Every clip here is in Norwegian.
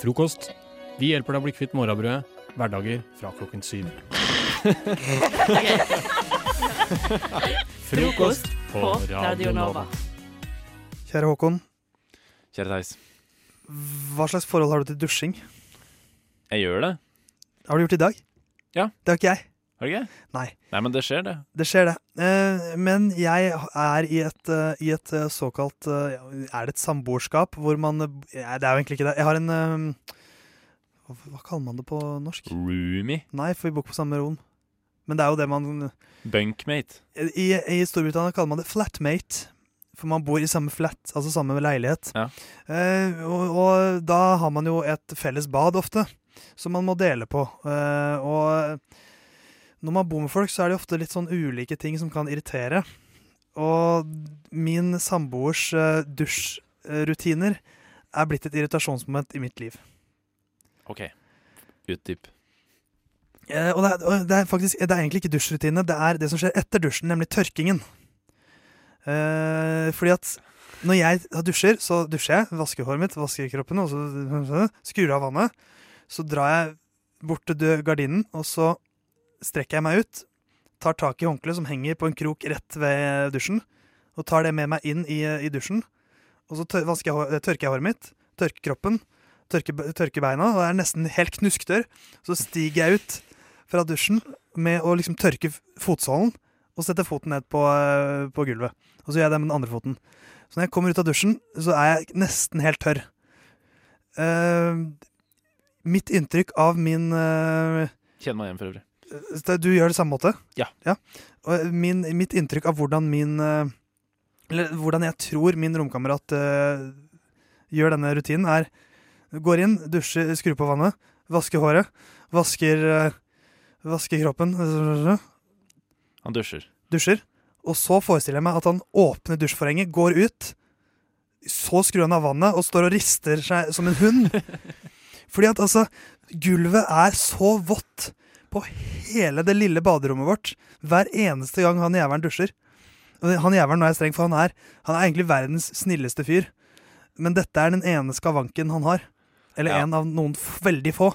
Frokost. Vi hjelper deg å bli kvitt morrabrødet. Hverdager fra klokken syv. Frokost på Radio Nova. Kjære Håkon, Kjære Theis. hva slags forhold har du til dusjing? Jeg gjør det. Har du gjort det i dag? Ja. Det har ikke jeg. Har du ikke? Nei. Nei, men det skjer, det. Det skjer, det. Eh, men jeg er i et, eh, i et eh, såkalt Er det et samboerskap hvor man Det er jo egentlig ikke det. Jeg har en hva kaller man det på norsk? Roomie. Nei, for vi bor på samme rom. Men det er jo det man Bunkmate. I, I Storbritannia kaller man det flatmate. For man bor i samme flat, altså samme leilighet. Ja. Eh, og, og da har man jo et felles bad ofte, som man må dele på. Eh, og når man bor med folk, så er det ofte litt sånn ulike ting som kan irritere. Og min samboers eh, dusjrutiner er blitt et irritasjonsmoment i mitt liv. OK. Utdyp. Eh, og det er, og det er faktisk Det er egentlig ikke dusjrutine, det er det som skjer etter dusjen, nemlig tørkingen. Eh, fordi at når jeg dusjer, så dusjer jeg, vasker håret mitt, vasker kroppen, og så skrur av vannet. Så drar jeg bort til gardinen, og så strekker jeg meg ut, tar tak i håndkleet som henger på en krok rett ved dusjen, og tar det med meg inn i, i dusjen. Og så tør, jeg, tørker jeg håret mitt, tørker kroppen, tørker, tørker beina, og er nesten helt knusktørr. Så stiger jeg ut fra dusjen med å liksom tørke fotsålen og setter foten ned på, eh, på gulvet. Og så gjør jeg det med den andre foten. Så når jeg kommer ut av dusjen, så er jeg nesten helt tørr. Uh, mitt inntrykk av min uh, Kjenn meg igjen for øvrig. Du gjør det samme måte? Ja. Og min, mitt inntrykk av hvordan min eh, Eller hvordan jeg tror min romkamerat uh, gjør denne rutinen, er Går inn, dusjer, skrur på vannet, vasker håret, vasker, uh, vasker kroppen, Han dusjer. dusjer. Og så forestiller jeg meg at han åpner dusjforhenget, går ut. Så skrur han av vannet og står og rister seg som en hund. Fordi at altså, gulvet er så vått på hele det lille baderommet vårt hver eneste gang han jævelen dusjer. Han jævelen, nå er jeg streng, for han er, han er egentlig verdens snilleste fyr. Men dette er den ene skavanken han har. Eller Ja. en av noen veldig få.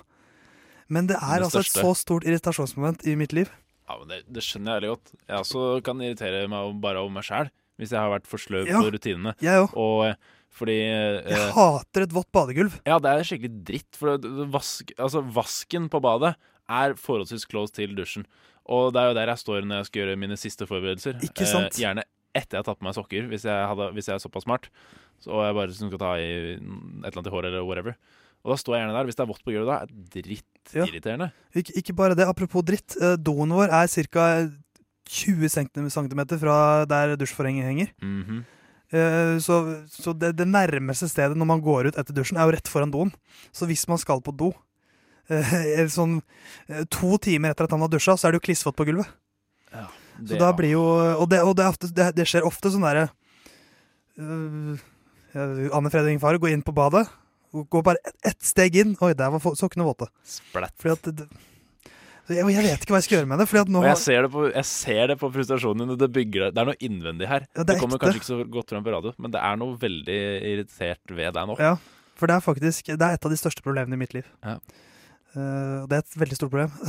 Men det er Det altså et så stort irritasjonsmoment i mitt liv. Ja, men det, det skjønner jeg veldig godt. Jeg også kan irritere meg bare over meg sjæl, hvis jeg har vært for sløv Ja, på rutinene. Jeg òg. Eh, fordi Jeg eh, hater et vått badegulv. Ja, det er skikkelig dritt. For vask, altså, vasken på badet er forholdsvis close til dusjen. Og det er jo der jeg står når jeg skal gjøre mine siste forberedelser. Ikke sant? Eh, gjerne etter jeg har tatt på meg sokker, hvis jeg, hadde, hvis jeg er såpass smart. Så, jeg bare liksom skal ta i et eller annet i håret eller whatever. Og da står jeg gjerne der. Hvis det er vått på gulvet, da er drittirriterende. Ja. Ikke, ikke bare det, apropos dritt. eh, Doen vår er ca. 20 cm fra der dusjforhenget henger. Mm -hmm. Så, så det, det nærmeste stedet når man går ut etter dusjen, er jo rett foran doen. Så hvis man skal på do sånn eh, to timer etter at han har dusja, så er det jo klissvått på gulvet. Ja, Så da blir jo Og det, og det, ofte, det, det skjer ofte sånn derre uh, Anne Fredrik Far går inn på badet, går bare ett et steg inn. Oi, der var sokkene våte. Splatt. Fordi at det, det, jeg, jeg vet ikke hva jeg skal gjøre med det. Nå jeg ser, det på, jeg ser det på frustrasjonen din. Det, bygger, det er noe innvendig her. Ja, det det, er kommer ekte. kanskje ikke så godt fram på radio, men det er noe veldig irritert ved deg nå. Ja, for det er faktisk Det er et av de største problemene i mitt liv. Ja. Og det er et veldig stort problem.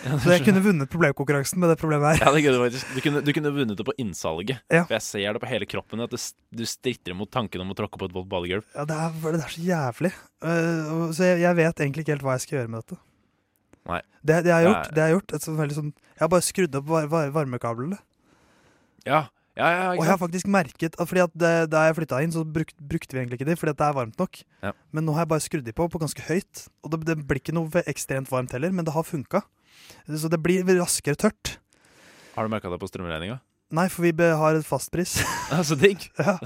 Ja, Så jeg kunne vunnet problemkonkurransen med det problemet her. Ja, det kunne du kunne, du kunne vunnet det på innsalget. Ja. For jeg ser det på hele kroppen at du, du stritter mot tanken om å tråkke på et vått badegulv. Ja, det er, det er så jævlig. Uh, så jeg, jeg vet egentlig ikke helt hva jeg skal gjøre med dette. Nei. Det, det jeg har gjort, det jeg har gjort et sånt veldig sånn, Jeg har bare skrudd opp var, var, varmekablene. Ja, ja, ja, Og jeg har faktisk merket at fordi at det, Da jeg flytta inn, så bruk, brukte vi egentlig ikke de, fordi det er varmt nok. Ja. Men nå har jeg bare skrudd de på på ganske høyt. Og det, det blir ikke noe ekstremt varmt heller, men det har funka. Så det blir raskere tørt. Har du merka det på strømregninga? Nei, for vi har et fastpris. Ja, så digg! ja.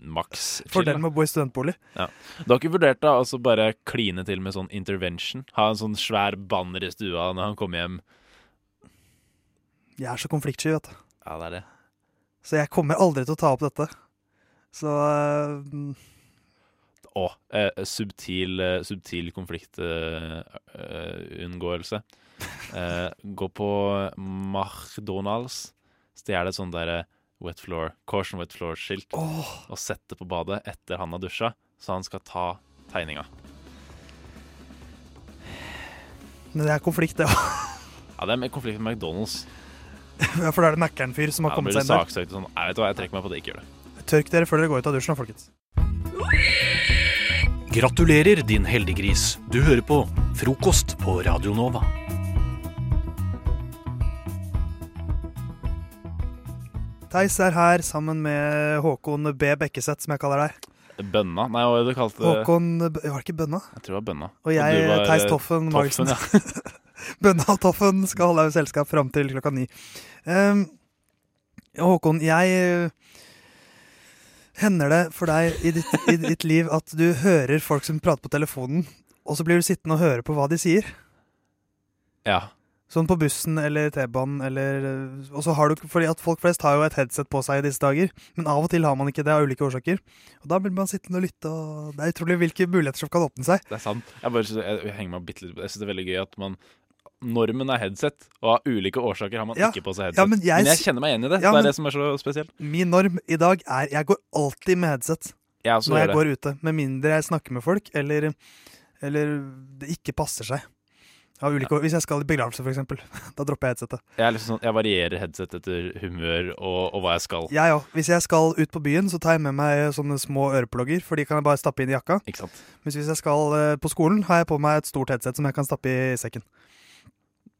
Maks. Fordelen med å bo i studentbolig. Du har ikke vurdert da altså bare kline til med sånn intervention? Ha en sånn svær banner i stua når han kommer hjem? Jeg er så konfliktsky, vet du. Ja, det er det. Så jeg kommer aldri til å ta opp dette. Så uh, Å, eh, subtil, eh, subtil konfliktunngåelse. Eh, gå på McDonald's, stjele et sånt derre wet floor, caution wet floor-skilt, oh. og sette på badet etter han har dusja. så han skal ta tegninga. Men det er konflikt, det òg. Ja, det er konflikt med McDonald's. Ja, for da er det Mækkern-fyr som har Ja, kommet seg inn der. saksøkt sånn. Jeg vet hva, jeg trekker meg på det. Ikke gjør det. Tørk dere før dere går ut av dusjen, da, folkens. Gratulerer, din heldiggris. Du hører på Frokost på Radio Nova. Theis er her sammen med Håkon B. Bekkeseth, som jeg kaller deg. Bønna? Nei, hva var det du kalte det? Håkon Var det ikke Bønna? Jeg tror det var bønna. Og jeg, du Theis eh, Toffen Magelsen. Ja. Bønna og Toffen skal holde deg selskap fram til klokka ni. Um, Håkon, jeg eh, Hender det for deg i ditt, i ditt liv at du hører folk som prater på telefonen, og så blir du sittende og høre på hva de sier? ja. Sånn på bussen eller T-banen eller eh, Og så har du Fordi at folk flest har jo et headset på seg i disse dager, men av og til har man ikke det av ulike årsaker. Og da blir man sittende og lytte, og det er utrolig hvilke muligheter som kan åpne seg. Det er sant. Jeg, bare, jeg, jeg henger meg bitte litt Jeg syns det er veldig gøy at man Normen er headset, og av ulike årsaker har man Ja. ikke på seg headset. Ja, men jeg, kjenner meg igjen i det. Ja, det men- er det som er så spesielt. min norm i dag er Jeg går alltid med headset. Jeg når jeg det. går ute. Med mindre jeg snakker med folk, eller, eller det ikke passer seg. Av ulike, Hvis jeg skal i begravelse, f.eks., da dropper jeg headsetet. Jeg, liksom sånn, jeg varierer headset etter humør og, og hva jeg skal. Jeg òg. Hvis jeg skal ut på byen, så tar jeg med meg sånne små øreplugger, for de kan jeg bare stappe inn i jakka. Ikke sant? Mens hvis jeg skal eh, på skolen, har jeg på meg et stort headset som jeg kan stappe i sekken.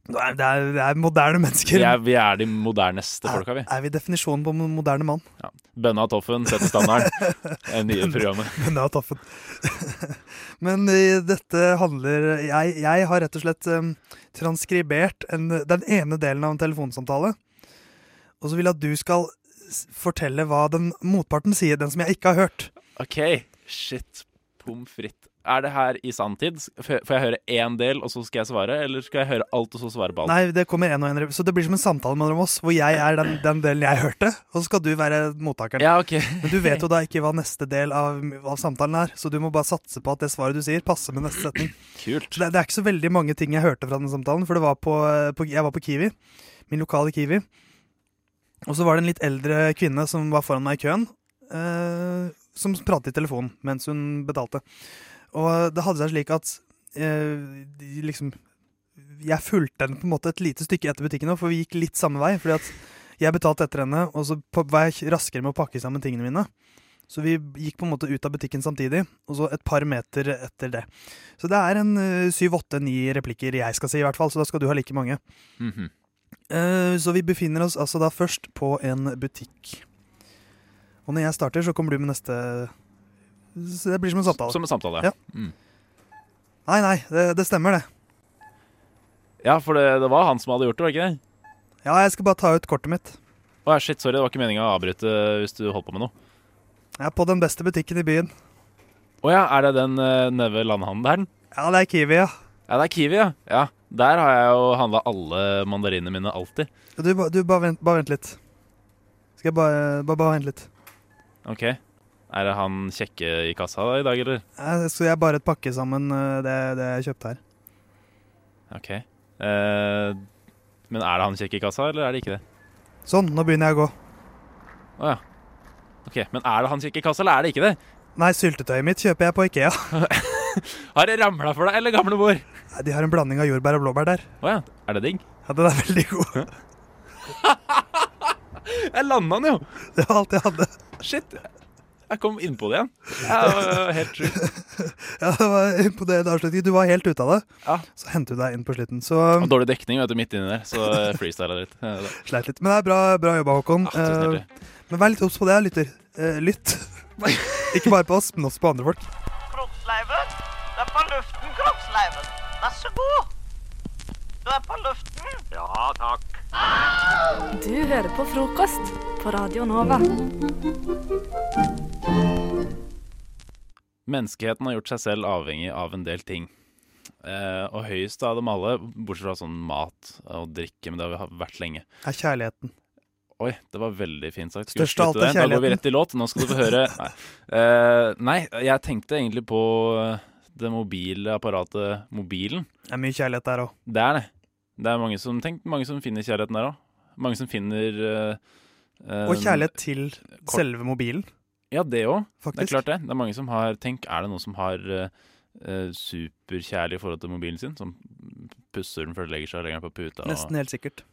Det er, det er, det er moderne mennesker. Vi er, vi er de moderneste folka, vi. Er vi definisjonen på moderne mann? Bønna og Toffen setter standarden. Det nye programmet. Bønna toffen. Men eh, dette handler jeg, jeg har rett og slett um, transkribert en, den ene delen av en telefonsamtale. Og så vil jeg at du skal fortelle hva den motparten sier, den som jeg ikke har hørt. OK, shit. Pommes frites. Er det her i sanntid? Får jeg høre én del, og så skal jeg svare? Eller skal jeg høre alt, og så svare på alt? Nei, det kommer en og en, Så det blir som en samtale mellom oss, hvor jeg er den, den delen jeg hørte, og så skal du være mottakeren. Ja, OK. Men du vet jo da ikke hva neste del av, av samtalen er, så du må bare satse på at det svaret du sier, passer med neste setning. Kult. Det, det er ikke så veldig mange ting jeg hørte fra den samtalen, for det var på, på, jeg var på Kiwi, min lokale Kiwi. Og så var det en litt eldre kvinne som var foran meg i køen, eh, som pratet i telefonen mens hun betalte. Og det hadde seg slik at eh, liksom Jeg fulgte henne på en måte et lite stykke etter butikken, for vi gikk litt samme vei. fordi at jeg betalte etter henne, og så var jeg raskere med å pakke sammen tingene mine. Så vi gikk på en måte ut av butikken samtidig, og så et par meter etter det. Så det er en eh, syv, åtte, ni replikker jeg skal si, i hvert fall, så da skal du ha like mange. Mm -hmm. uh, Så vi befinner oss altså da først på en butikk. Og når jeg starter, så kommer du med neste Det blir som en samtale. Som en samtale. Ja. Mm. Nei, nei, det, det stemmer, det. ja, for det, det var han som hadde gjort det, var ikke det? Ja, jeg skal bare ta ut kortet mitt. Å ja, shit, sorry, det var ikke meninga å avbryte hvis du holdt på med noe. Jeg er på den beste butikken i byen. Å ja, er det den uh, nede ved landhandelen? Ja, det er Kiwi, ja. Ja, det er Kiwi, ja. ja. Der har jeg jo handla alle mandarinene mine alltid. Du, du bare, vent, bare vent litt. Skal jeg bare, bare, bare vente litt. OK. Er det han kjekke i kassa i dag, eller? Jeg, så jeg bare pakke sammen eh, det, det jeg kjøpte her. OK. Eh, men er det han kjekke i kassa, eller er det ikke det? Sånn, nå begynner jeg å gå. Å ja. OK. Men er det han kjekke i kassa, eller er det ikke det? Nei, syltetøyet mitt kjøper jeg på Ikea. Har det ramla for deg, eller gamle mor? Nei, De har en blanding av jordbær og blåbær der. Å ja. Er det digg? Ja, Den er veldig god. Jeg landa den jo! Det var alt jeg hadde. Shit. Jeg kom innpå det igjen. Ja, det var helt sjukt. Ja, det var imponerende avslutning. Du var helt ute av det. Ja. Så hentet du deg inn på slutten. Så Og dårlig dekning vet du, midt inni der, så jeg freestyla litt. Ja, sleit litt. Men det er bra, bra jobba, Håkon. Ja, tusen Eh, men vær litt obs på det, lytter. Eh, lytt. Ikke bare på oss, men også på andre folk. Kroppsleiven. Du er på luften, kroppsleiven. Vær så god. Du er på luften. Ja, takk. Du hører på frokost på Radio Nova. Menneskeheten har gjort seg selv avhengig av en del ting. Eh, og høyest av dem alle, bortsett fra sånn mat og drikke, men det har vi vært lenge. Er kjærligheten. Oi, det var veldig fint sagt. Største av alt er kjærligheten. Da går vi rett i låt. Nå skal du få høre Nei, Eh, nei jeg tenkte egentlig på det mobile apparatet mobilen. Det er mye kjærlighet der òg. Det er det. Det er mange som, tenk, mange som finner kjærligheten der òg. Mange som finner eh, eh, Og kjærlighet til kort- selve mobilen. Ja, det òg. Det er klart det. Det er mange som har Tenk, er det noen som har eh, superkjærlig forhold til mobilen sin? Som pusser den før den legger seg og legger den på puta? Og, Nesten helt sikkert.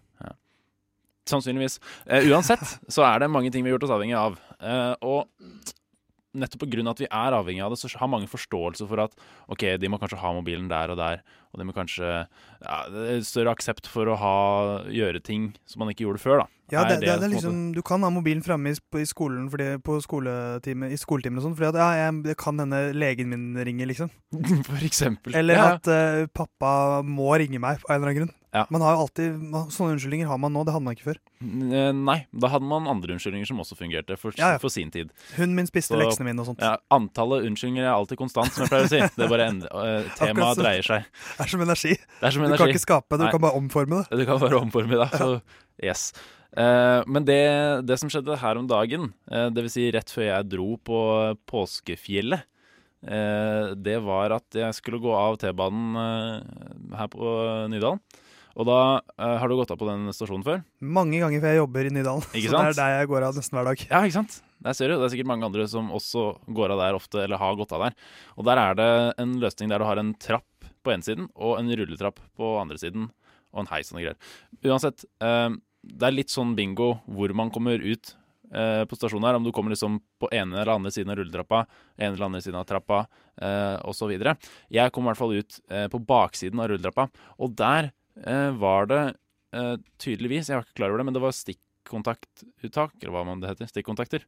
Sannsynligvis. Uh, uansett så er det mange ting vi har gjort oss avhengig av. Uh, og nettopp pga. at vi er avhengig av det, så har mange forståelse for at OK, de må kanskje ha mobilen der og der, og de må kanskje ja, større aksept for å ha, gjøre ting som man ikke gjorde før, da. Ja, det, det, det det er liksom, Du kan ha mobilen framme i, i skolen fordi, på skoletime, i skoletimer og sånn, fordi at ja, jeg, det kan hende legen min ringer, liksom. For eksempel. Eller Ja, at uh, pappa må ringe meg av en eller annen grunn. Ja. Man har jo alltid, Sånne unnskyldninger har man nå, det hadde man ikke før. Eh, Nei, da hadde man andre unnskyldninger som også fungerte for, Ja, ja. for sin tid. Hunden min spiste Så- leksene mine og sånt. Ja, antallet unnskyldninger er alltid konstant, som jeg pleier å si. Det er bare eh, Akkurat Temaet dreier seg. Det er som energi. Er som Du kan ikke skape det, Nei. du kan bare omforme det. Du kan bare omforme det. Så yes. Eh, men det, det som skjedde her om dagen, uh, dvs. Si rett før jeg dro på påskefjellet, det var at jeg skulle gå av T-banen her på Nydalen. Og da eh, Har du gått av på den stasjonen før? Mange ganger før jeg jobber i Nydalen. Ikke sant? så det er der jeg går av nesten hver dag. Ja, ikke sant? Der ser du. Det er sikkert mange andre som også går av der ofte, eller har gått av der. Og der er det en løsning der du har en trapp på ene siden og en rulletrapp på andre siden, og en heis og noe greier. Uansett, eh, det er litt sånn bingo hvor man kommer ut eh, på stasjonen her, om du kommer liksom på ene eller andre siden av rulletrappa, ene eller andre siden av trappa, eh, osv. Jeg kom i hvert fall ut eh, på baksiden av rulletrappa, og der var det eh, tydeligvis, jeg var ikke klar over det, men det var stikkontaktuttak, eller hva man det heter, stikkontakter.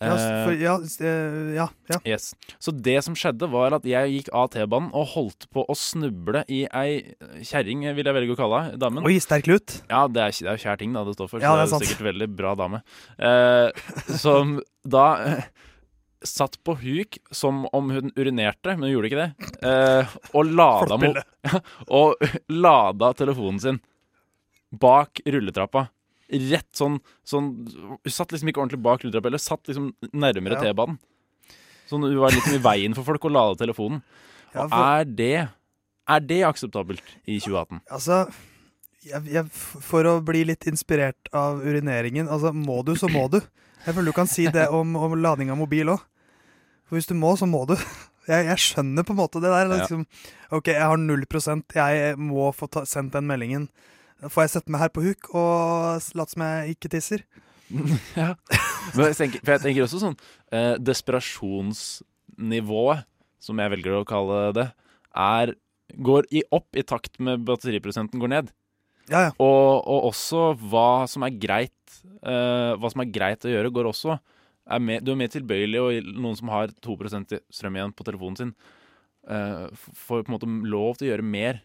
Ja, Eh, for, ja, eh, ja, ja. Yes. Så det som skjedde, var at jeg gikk av T-banen og holdt på å snuble i ei kjerring, vil jeg velge å kalle henne, damen. Oi, sterk lut. Ja, det er, det er kjær ting da det står for, så det det er er sikkert veldig bra dame. Eh, som da eh, satt på huk som om hun urinerte, men hun gjorde ikke det. Eh, og, lada mo og lada telefonen sin bak rulletrappa. Rett sånn, sånn Hun satt liksom ikke ordentlig bak rulletrappa, eller satt liksom nærmere Ja. T-banen. Sånn hun var liksom i veien for folk å lade telefonen. Ja, for, er det Er det akseptabelt i 2018? altså, jeg, jeg, for å bli litt inspirert av urineringen Altså, må du, så må du. Jeg føler du kan si det om, om lading av mobil òg. For hvis du må, så må du. Jeg, jeg skjønner på en måte det der. Liksom, OK, jeg har null prosent. Jeg må få ta, sendt den meldingen. Får jeg sette meg her på huk og late som jeg ikke tisser. ja. Men jeg tenker, for jeg tenker også sånn eh, Desperasjonsnivået, som jeg velger å kalle det, er går i opp i takt med batteriprosenten går ned. Ja, ja. Og, og også hva som er greit uh, Hva som er greit å gjøre, går også er med, Du er mer tilbøyelig, og noen som har 2 i strøm igjen på telefonen sin, uh, får på en måte lov til å gjøre mer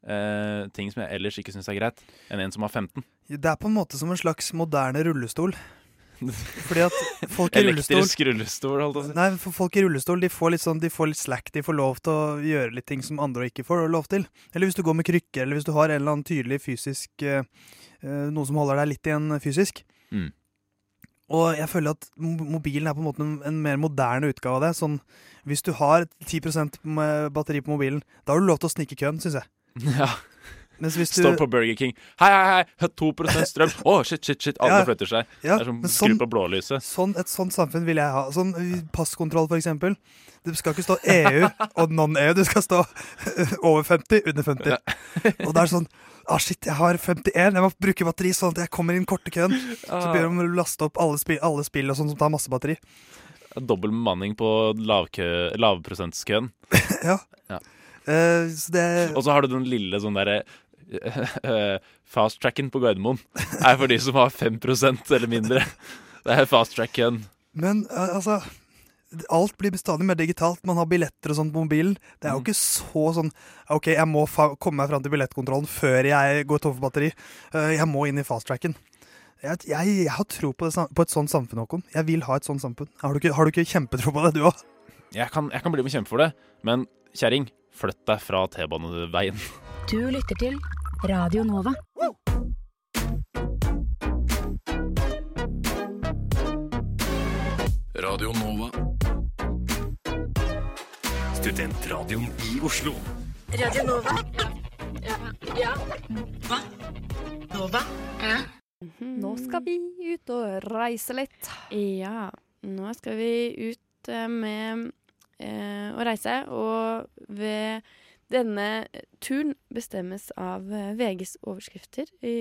Uh, ting som jeg ellers ikke syns er greit, enn en som har 15. Det er på en måte som en slags moderne rullestol. Fordi at folk i rullestol Elektrisk rullestol, holdt jeg på å si. Nei, for folk i rullestol de får litt sånn, de får litt slack. De får lov til å gjøre litt ting som andre ikke får lov til. Eller hvis du går med krykker, eller hvis du har en eller annen tydelig fysisk eh, eh, Noe som holder deg litt igjen fysisk. Mm. Og jeg føler at mobilen er på en måte en, en mer moderne utgave av det. Sånn, hvis du har 10 med batteri på mobilen, da har du lov til å snike køen, syns jeg. Ja. Mens hvis du Står på Burger King. Hei, hei, hei! 2% strøm! Å, shit, shit, shit! Alle Ja. flytter seg. ja, det er som sånn, skru på blålyset. sånn, Et sånt samfunn vil jeg ha. Sånn eh, Passkontroll, for eksempel. Det skal ikke stå EU og non-EU. Det skal stå over 50, under 50. Og det er sånn Ah, shit, jeg har 51. Jeg må bruke batteri sånn at jeg kommer inn korte køen. Så Ah. ber de om å laste opp alle spill, alle spill og sånn som tar masse batteri. Dobbel bemanning på lavkø, ja. ja. så det Og så har du den lille sånn derre Fast-tracken på Gardermoen er for de som har 5% eller mindre. Det er fast-track-køen. Men eh, altså Alt blir stadig mer digitalt. Man har billetter og sånt på mobilen. Det er jo Mm. ikke så sånn OK, jeg må fa komme meg fram til billettkontrollen før jeg går tom for batteri. Eh, jeg må inn i fasttracken. Jeg, jeg, jeg har tro på, det, på et sånt samfunn, Håkon. Jeg vil ha et sånt samfunn. Har du ikke, har du ikke kjempetro på det, du òg? Jeg kan, jeg kan bli med og kjempe for det, men kjerring, flytt deg fra T-baneveien. Du lytter til Radio Nova. Radio Nova. Studentradioen i Oslo. Radio Nova. Ja. Hva? Nova? Ja. Nå skal vi ut og reise litt. Ja. Nå skal vi ut eh, med eh, å reise, og ved denne turen bestemmes av eh, VGs overskrifter, i,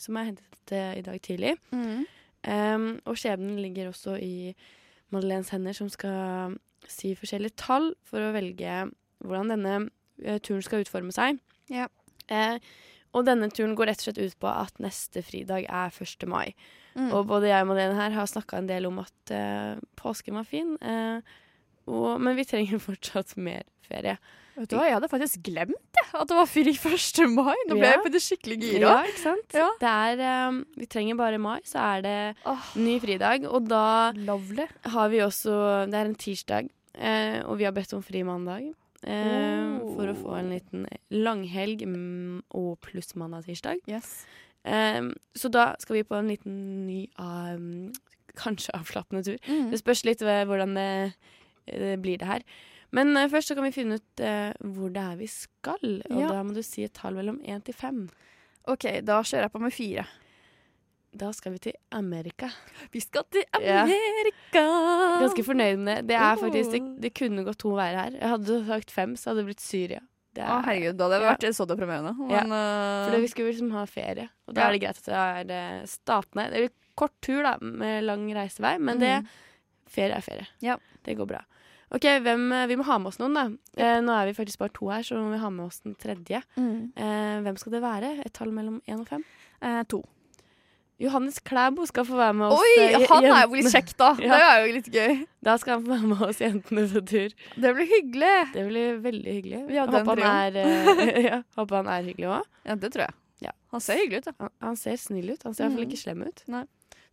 som er hentet eh, i dag tidlig. Mm. Um, og skjebnen ligger også i Madeleines hender, som skal si forskjellige tall for å velge hvordan denne eh, turen skal utforme seg. Ja. Uh, og denne turen går rett og slett ut på at neste fridag er 1. mai. Mm. Og både jeg og Madeleine her har snakka en del om at uh, påsken var fin, uh, og, men vi trenger fortsatt mer ferie. Vet du hva, jeg hadde faktisk glemt det, at det var fri 1. mai. Nå ble Ja. jeg det skikkelig gira. Ja, ikke sant? Ja. Det er, um, vi trenger bare mai, så er det oh. ny fridag. Og da lovely. har vi også Det er en tirsdag, eh, og vi har bedt om fri mandag. Eh, Oh. For å få en liten langhelg mm, og pluss mandag-tirsdag. Yes. Eh, så da skal vi på en liten ny um, kanskje avslappende tur. Mm. Det spørs litt ved hvordan det, det blir det her. Men uh, først så kan vi finne ut uh, hvor det er vi skal. Og Ja. da må du si et tall mellom én til fem. OK, da kjører jeg på med fire. Da skal vi til Amerika. Vi skal til Ja. Amerika! Ganske fornøyd med det. Det er faktisk Det, det kunne gått to veier her. Jeg hadde sagt fem, så hadde det blitt Syria. Det Å, herregud, da hadde det Ja. vært så deprimerende. Ja. Men eh, For vi skulle liksom ha ferie, og da Ja. er det greit at det er det statene. Det er litt kort tur, da, med lang reisevei, men det, Mhm. ferie er ferie. Ja. Det går bra. OK, hvem, eh, vi må ha med oss noen, da. Eh, nå er vi faktisk bare to her, så må vi ha med oss den tredje. mm. Eh, hvem skal det være? Et tall mellom én og fem? Eh, to. Johannes Klæbo skal få være med oss. Oi, eh, han er jo litt kjekk, da. Ja. Det er jo litt gøy. Da skal han få være med oss jentene på tur. Det blir hyggelig. Det blir veldig hyggelig. En håper, han er, eh, ja, håper han er hyggelig òg. Ja, det tror jeg. Ja. Han ser hyggelig ut, da. Han, han ser snill ut. Han ser i hvert fall Mhm. ikke slem ut. Nei.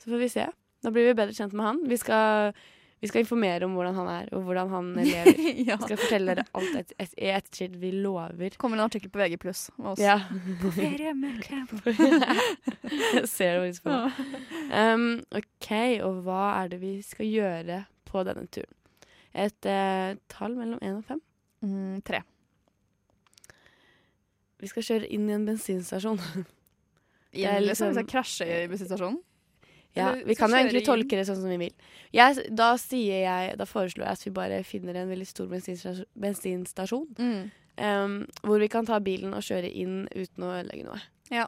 Så får vi se. Da blir vi bedre kjent med han. Vi skal, vi skal informere om hvordan han er, og hvordan han lever. ja. Vi skal fortelle dere alt et, et, i ettertid. Vi lover. Kommer en artikkel på VG pluss med oss. Ja. På ferie med. Jeg ser det faktisk på meg. Um, OK, og hva er det vi skal gjøre på denne turen? Et uh, tall mellom én og fem. Mm, tre. Vi skal kjøre inn i en bensinstasjon. Eller er liksom, skal vi krasje i bensinstasjonen? Ja, Vi kan jo egentlig tolke det sånn som vi vil. Jeg, da jeg, da foreslår jeg at vi bare finner en veldig stor bensinstasjon, bensinstasjon Mm. um, hvor vi kan ta bilen og kjøre inn uten å ødelegge noe. Ja.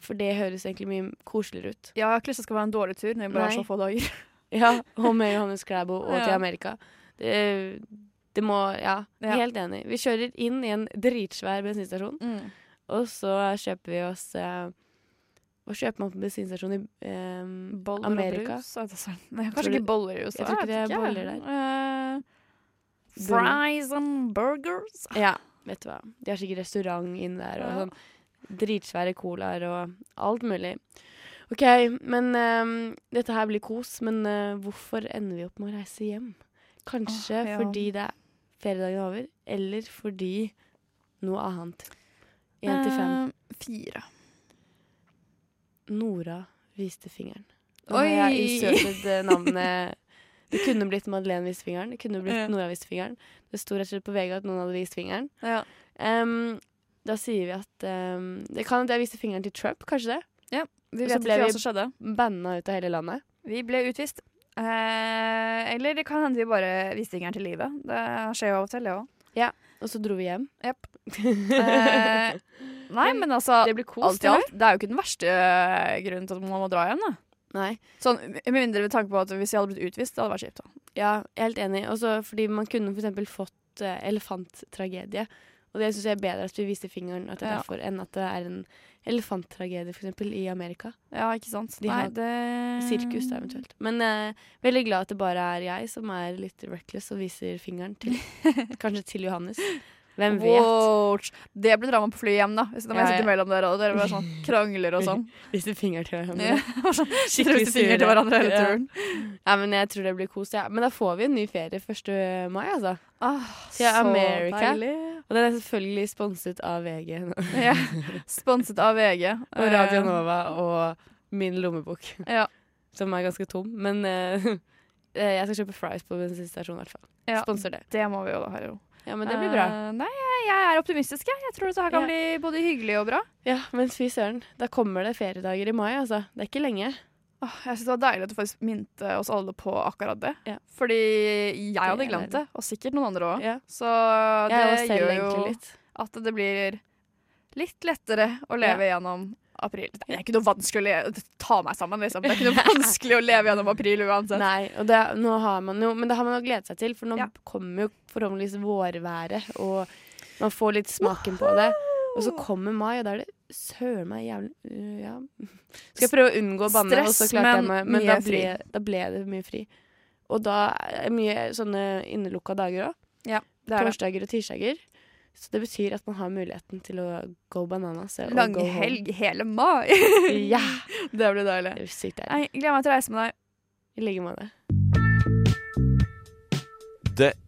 For det høres egentlig mye koseligere ut. Ja, jeg har ikke lyst til at det skal være en dårlig tur når vi bare har Nei. så få dager. Ja, Og med Johannes Klæbo og til Amerika. Det, det må Ja, Ja. helt enig. Vi kjører inn i en dritsvær bensinstasjon, Mm. og så kjøper vi oss eh, Hva kjøper man på bensinstasjon i eh, Boller Amerika? og brus. Nei, kanskje ikke boller i USA. jeg tror ikke det er boller der. Uh, fries and burgers. Ja, vet du hva. De har sikkert restaurant inne der, og sånn dritsvære colaer og alt mulig. OK, men ehm, dette her blir kos, men uh, hvorfor ender vi opp med å reise hjem? Kanskje oh, ja. fordi det er feriedagen er over, eller fordi noe annet. Én til fem. Eh, fire. Nora viste fingeren. Nå har jeg Oi! eh, navnet Det kunne blitt Madeleine viste fingeren. Det kunne blitt Ja. Nora viste fingeren. Det sto rett og slett på VG at noen hadde vist fingeren. Ja. Um, da sier vi at um, Det kan at jeg viste fingeren til Trump, kanskje det? Vi vet ble ikke hva som skjedde. Banna ut av hele landet. Vi ble utvist. Eh, eller det kan hende vi bare viste fingeren til livet. Det skjer jo av og til, det òg. Og så dro vi hjem. Eh, nei, men altså det blir kos. Alt i alt. Det er jo ikke den verste eh, grunnen til at man må dra hjem. Da. Nei. Sånn, Med mindre ved tanke på at hvis jeg hadde blitt utvist, det hadde vært kjipt. da. Ja, jeg er helt enig. Også fordi man kunne eksempel fått uh, elefanttragedie. Og det syns jeg er bedre at vi viser fingeren at det er derfor, enn at det er en elefanttragedie eksempel i Amerika. Ja, ikke sant? De Nei, det Sirkus eventuelt. Men eh, veldig glad at det bare er jeg som er litt reckless og viser fingeren til Kanskje til Johannes. Hvem vet? Wow. Det blir drama på flyet hjem, da. Hvis de Ja, sitter ja. mellom dere og dere bare sånn krangler og sånn. Viser fingeren til hverandre. sånn Skikkelig finger til sure. hverandre hele Ja. turen. Ja, men jeg tror det blir kos. Ja. Men da får vi en ny ferie 1. mai, altså. Ah, Til Amerika. deilig. Og den er selvfølgelig sponset av VG Ja. Sponset av VG. og Radio Eh, Nova og min lommebok, Ja. som er ganske tom. Men eh, jeg skal kjøpe fries på bensinstasjonen i hvert fall. Ja, Sponser det. det må vi jo da, Haro. Ja, men det blir bra. Uh, nei, jeg, jeg er optimistisk, jeg. Jeg tror dette her kan Ja. bli både hyggelig og bra. Ja, men fy søren. Da kommer det feriedager i mai, altså. Det er ikke lenge. Jeg synes det var deilig at du faktisk minte oss alle på akkurat det. Ja. Fordi jeg hadde glemt det, og sikkert noen andre òg. Ja. Så det gjør jo litt. at det blir litt lettere å leve gjennom april. Det er ikke noe vanskelig å ta meg sammen, liksom. Det er ikke noe vanskelig å leve gjennom april uansett. Nei, og det, nå har man jo, men det har man jo gledet seg til, for nå Ja. kommer jo forhåpentligvis vårværet, og man får litt smaken på det. Og så kommer mai, og da er det søren meg jævlig øh, Ja. Skal jeg prøve å unngå å banne, og så Stress, klarte jeg men meg, men mye da fri. ble, da ble det mye fri. Og da er mye sånne innelukka dager òg. Ja, er. Torsdager og tirsdager. Så det betyr at man har muligheten til å go bananas. Lange helg. Langhelg hele mai. Ja! Det blir deilig. Det blir sykt deilig. Jeg gleder meg til å reise med deg. I like måte. Det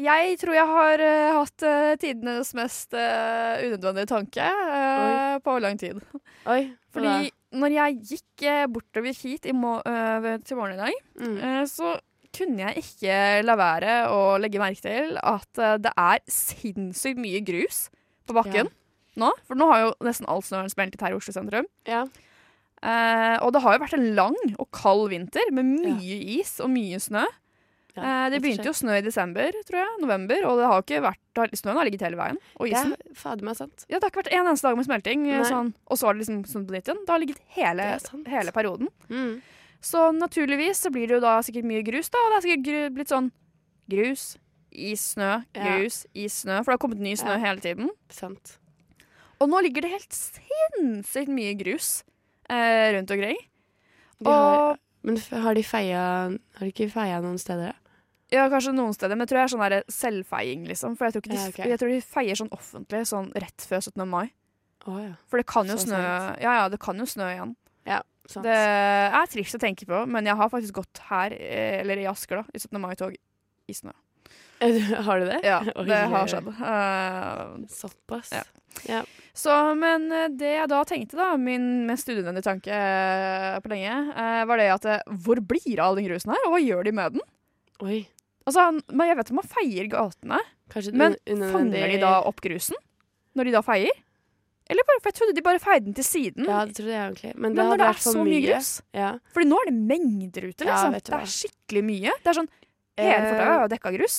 Jeg tror jeg har uh, hatt uh, tidenes mest uh, unødvendige tanke på lang tid. Oi? Fordi når jeg gikk bortover hit eh, til morgen i dag, Mm. så kunne jeg ikke la være å legge merke til at det er sinnssykt mye grus på bakken nå. For nå har jo nesten all snøen smeltet her i Oslo sentrum. Ja. Og det har jo vært en lang og kald vinter med mye is og mye snø. Ja, Eh, det begynte jo å snø i desember, tror jeg. November. Og det har ikke vært, snøen har ligget hele veien. Og Det isen. er fader meg sant. Ja, det har ikke vært en eneste dag med smelting. eh, Sånn, og så var det liksom sånn på nytt igjen. Det har ligget hele, Det hele perioden. Mm. Så naturligvis så blir det jo da sikkert mye grus, da. Og det er sikkert blitt sånn grus, is, snø, Ja. grus, is, snø. For det har kommet ny snø Ja. hele tiden. Sant. Og nå ligger det helt sinnssykt mye grus eh, rundt omkring. Og har, men har de feia Har de ikke feia noen steder? da? Ja, kanskje noen steder, men jeg tror det er sånn der selvfeiing, liksom. For jeg tror, de, Ja, okay. jeg tror de feier sånn offentlig sånn rett før 17. mai. Oh, ja. For det kan jo Så snø sant. Ja, ja, det kan jo snø igjen. Sant. Det er trist å tenke på, men jeg har faktisk gått her, eh, eller i Asker, da, i 17. mai-tog i snø. har du det? Ja, det har skjedd. Uh, Såpass. Ja. Ja. Så, men eh, det jeg da tenkte, da, min mest unødvendige tanke på lenge, uh, var det at hvor blir det av all den grusen her, og hva gjør de med den? Oi. Altså, men Jeg vet at man feier gatene, men fanger de da opp grusen? Når de da feier? Eller bare, for jeg trodde de bare feide den til siden. Ja, det trodde jeg egentlig. Men, men det når det er så mye grus Ja. Fordi nå er det mengder ute, liksom. Ja, det er skikkelig mye. Det er sånn Hele fortauet er jo dekka grus.